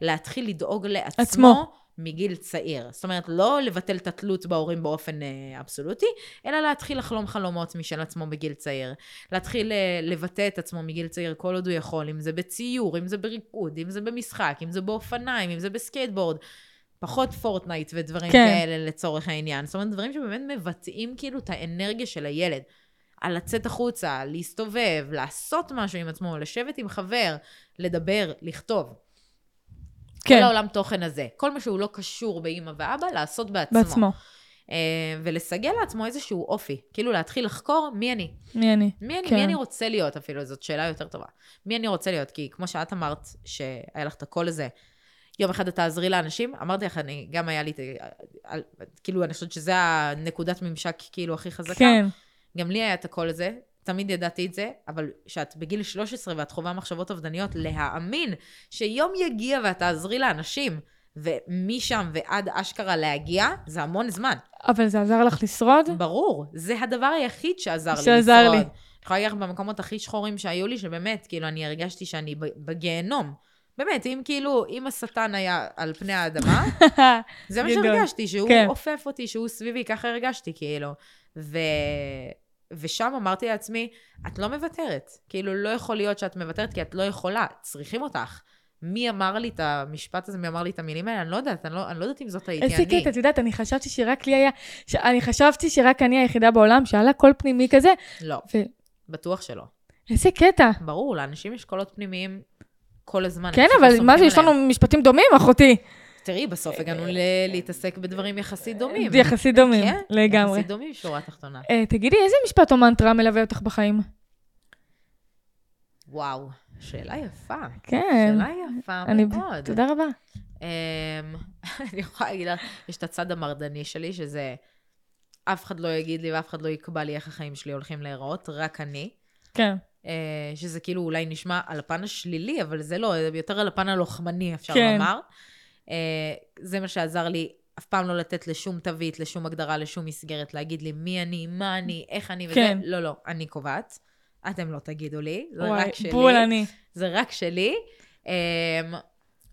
להתחיל לדאוג לעצמו. עצמו. מגיל צעיר. זאת אומרת, לא לבטל את התלות בהורים באופן אה, אבסולוטי, אלא להתחיל לחלום חלומות משל עצמו בגיל צעיר. להתחיל אה, לבטא את עצמו מגיל צעיר כל עוד הוא יכול, אם זה בציור, אם זה בריקוד, אם זה במשחק, אם זה באופניים, אם זה בסקייטבורד. פחות פורטנייט ודברים כן. כאלה לצורך העניין. זאת אומרת, דברים שבאמת מבטאים כאילו את האנרגיה של הילד. על לצאת החוצה, להסתובב, לעשות משהו עם עצמו, לשבת עם חבר, לדבר, לכתוב. כן, כל העולם תוכן הזה. כל מה שהוא לא קשור באימא ואבא, לעשות בעצמו. בעצמו. אה, ולסגל לעצמו איזשהו אופי. כאילו להתחיל לחקור מי אני. מי אני? מי אני, כן. מי אני רוצה להיות אפילו, זאת שאלה יותר טובה. מי אני רוצה להיות? כי כמו שאת אמרת, שהיה לך את הקול הזה, יום אחד את תעזרי לאנשים, אמרתי לך, אני, גם היה לי, על- כאילו, אני חושבת שזה הנקודת ממשק כאילו הכי חזקה. כן, גם לי היה את הקול הזה, תמיד ידעתי את זה, אבל כשאת בגיל 13 ואת חווה מחשבות אובדניות, להאמין שיום יגיע ואת תעזרי לאנשים, ומשם ועד אשכרה להגיע, זה המון זמן. אבל זה עזר לך לשרוד? ברור, זה הדבר היחיד שעזר לי שעזר לשרוד. לי. אני יכולה להגיד לך במקומות הכי שחורים שהיו לי, שבאמת, כאילו, אני הרגשתי שאני בגיהנום. באמת, אם כאילו, אם השטן היה על פני האדמה, (laughs) זה מה. שהרגשתי, שהוא כן. עופף אותי, שהוא סביבי, ככה הרגשתי, כאילו. ו... ושם אמרתי לעצמי, את לא מוותרת. כאילו, לא יכול להיות שאת מוותרת, כי את לא יכולה, צריכים אותך. מי אמר לי את המשפט הזה, מי אמר לי את המילים האלה? אני לא יודעת, אני לא, אני לא יודעת אם זאת הייתי איזה אני. קטע, את יודעת, אני חשבתי שרק לי היה, ש- אני חשבתי שרק אני היחידה בעולם שהיה לה קול פנימי כזה, לא, ו- בטוח שלא. איזה קטע. ברור, לאנשים יש קולות פנימיים כל הזמן. כן, לא אבל סומכים מה זה, יש. לנו משפטים דומים, אחותי. תראי, בסוף הגענו ל- להתעסק בדברים יחסית דומים. יחסית דומים, כן, לגמרי. יחסית דומים, שורה תחתונה. אה, תגידי, איזה משפט או מנטרה מלווה אותך בחיים? וואו, שאלה יפה. כן, שאלה יפה אני- מאוד. תודה רבה. אמ, (laughs) אני יכולה להגיד לך, יש את הצד המרדני שלי, שזה אף אחד לא יגיד לי ואף אחד לא יקבע לי איך החיים שלי הולכים להיראות, רק אני. כן, אה, שזה כאילו אולי נשמע על הפן השלילי, אבל זה לא, זה יותר על הפן הלוחמני, אפשר כן. לומר. אה, זה מה שעזר לי אף פעם לא לתת לשום תווית, לשום הגדרה, לשום מסגרת, להגיד לי מי אני, מה אני, איך אני וזה. כן. לא, לא, אני קובעת. אתם לא תגידו לי, זה וואי, רק שלי. בול אני. זה רק שלי. אמ,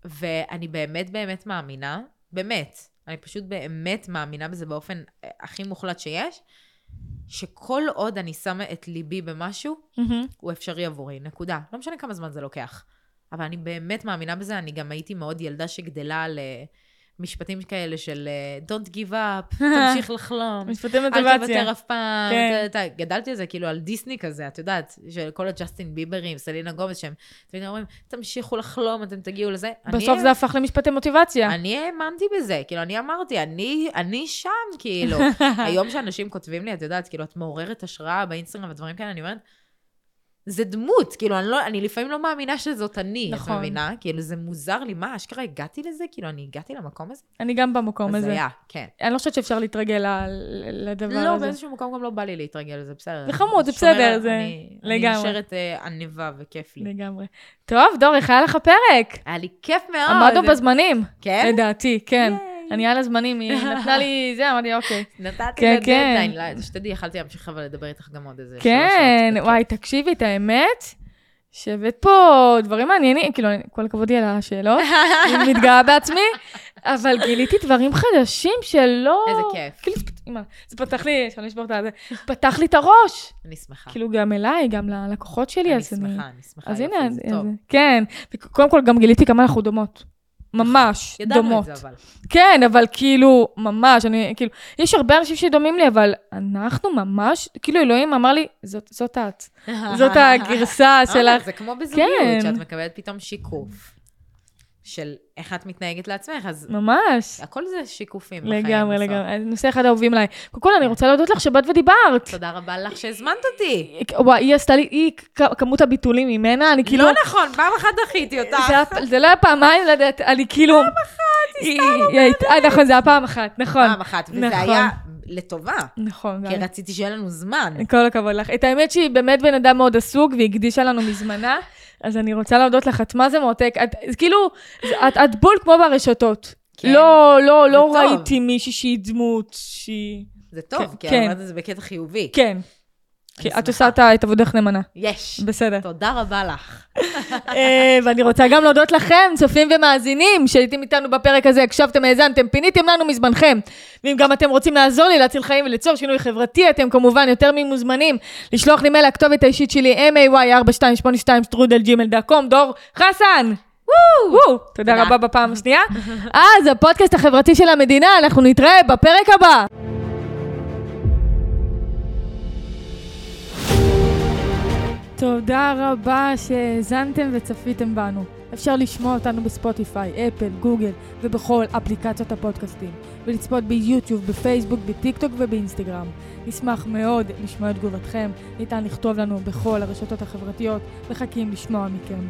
ואני באמת באמת מאמינה, באמת, אני פשוט באמת מאמינה בזה באופן אה, הכי מוחלט שיש, שכל עוד אני שמה את ליבי במשהו, מהמם. הוא אפשרי עבורי, נקודה. לא משנה כמה זמן זה לוקח. אבל אני באמת מאמינה בזה, אני גם הייתי מאוד ילדה שגדלה על... משפטים כאלה של אה, Don't give up, (laughs) תמשיך לחלום. משפטי אל מוטיבציה. תוותר אף פעם. כן. גדלתי על זה כאילו על דיסני כזה, את יודעת, של כל הג'סטין ביברים, סלינה גומז, שהם תמיד אומרים, תמשיכו לחלום, אתם תגיעו לזה. בסוף אני- זה הפך למשפטי מוטיבציה. אני האמנתי בזה, כאילו, אני אמרתי, אני, אני שם, כאילו. (laughs) היום שאנשים כותבים לי, את יודעת, כאילו, את מעוררת השראה באינסטגרם ודברים כאלה, אני אומרת, זה דמות, כאילו, אני, לא, אני לפעמים לא מאמינה שזאת אני, נכון. את מבינה? כאילו, זה מוזר לי, מה, אשכרה הגעתי לזה? כאילו, אני הגעתי למקום הזה? אני גם במקום הזה. הזיה, כן. אני לא חושבת שאפשר להתרגל לדבר לא, הזה. באיזשהו מקום גם לא בא לי להתרגל לזה, בסדר. זה חמוד, זה בסדר, זה- אני, לגמרי. אני נשארת אה, עניבה וכיף לי. לגמרי. טוב, דור, איך היה לך פרק? היה לי כיף מאוד. עמדנו בזמנים. כן? לדעתי, כן. ייי. אני על הזמנים, היא נתנה לי זה, אמרתי, אוקיי. נתתי כן, לה כן. דדליין. לא, שתדעי, יכלתי להמשיך אבל לדבר איתך גם עוד איזה כן. וואי, תקשיבי, את האמת, שהבאת פה דברים מעניינים, כאילו, כל הכבוד לי על השאלות, (laughs) אני מתגאה בעצמי, אבל גיליתי דברים חדשים שלא... איזה כיף. כאילו, זה אימא, זה פתח לי, שאני אשבור את הזה, פתח לי את הראש. אני שמחה. כאילו, גם אליי, גם ללקוחות שלי, אני אז אני... שמחה, אני שמחה. אז הנה, זה אז-. כן. קודם כל, גם גיליתי כמה אנחנו דומות. ממש, (laughs) ידענו את דומות. זה אבל. כן, אבל כאילו, ממש, אני, כאילו, יש הרבה אנשים שדומים לי, אבל אנחנו ממש, כאילו, אלוהים אמר לי, זאת, זאת את. (laughs) זאת הגרסה שלך. זה כמו בזוגיות, כן. שאת מקבלת פתאום שיקוף של איך את מתנהגת לעצמך, אז ממש. הכל זה שיקופים בחיים. לגמרי. לגמרי. נושא אחד האהובים עליי. קודם כל, אני רוצה להודות לך שבאת ודיברת. תודה רבה לך שהזמנת אותי. וואי, היא עשתה לי, היא, כמות הביטולים ממנה, אני כאילו... לא נכון, פעם אחת דחיתי אותך. זה לא היה פעמיים, לא יודעת, אני כאילו... פעם אחת, היא סתם אומרת. נכון, זה היה פעם אחת, נכון. פעם אחת, וזה נכון. היה לטובה, נכון, כי רציתי שיהיה לנו זמן. כל הכבוד לך. את האמת שהיא באמת בן אדם מאוד עסוק, והיא הקדישה לנו מזמנה, אז אני רוצה להודות לך, את מה זה מועתק. את, כאילו, את, את בול כמו ברשתות. כן. לא, לא, לא טוב. ראיתי מישהי שהיא דמות, שהיא... זה טוב, כן, כי כן. אני אומרת את זה בקטע חיובי. כן. כי את. עושה את עבודך נאמנה. יש. בסדר. תודה רבה לך. (laughs) אה, ואני רוצה גם להודות לכם, צופים ומאזינים, שהייתם איתנו בפרק הזה, הקשבתם, האזנתם, פיניתם לנו מזמנכם. ואם גם אתם רוצים לעזור לי להציל חיים וליצור שינוי חברתי, אתם כמובן יותר ממוזמנים לשלוח לי מייל לכתובת האישית שלי, may4282 דור חסן! וואו! תודה. רבה בפעם השנייה. (laughs) אז הפודקאסט החברתי של המדינה, אנחנו נתראה בפרק הבא. תודה רבה שהאזנתם וצפיתם בנו. אפשר לשמוע אותנו בספוטיפיי, אפל, גוגל ובכל אפליקציות הפודקאסטים, ולצפות ביוטיוב, בפייסבוק, בטיקטוק ובאינסטגרם. נשמח מאוד לשמוע את תגובתכם, ניתן לכתוב לנו בכל הרשתות החברתיות, מחכים לשמוע מכם.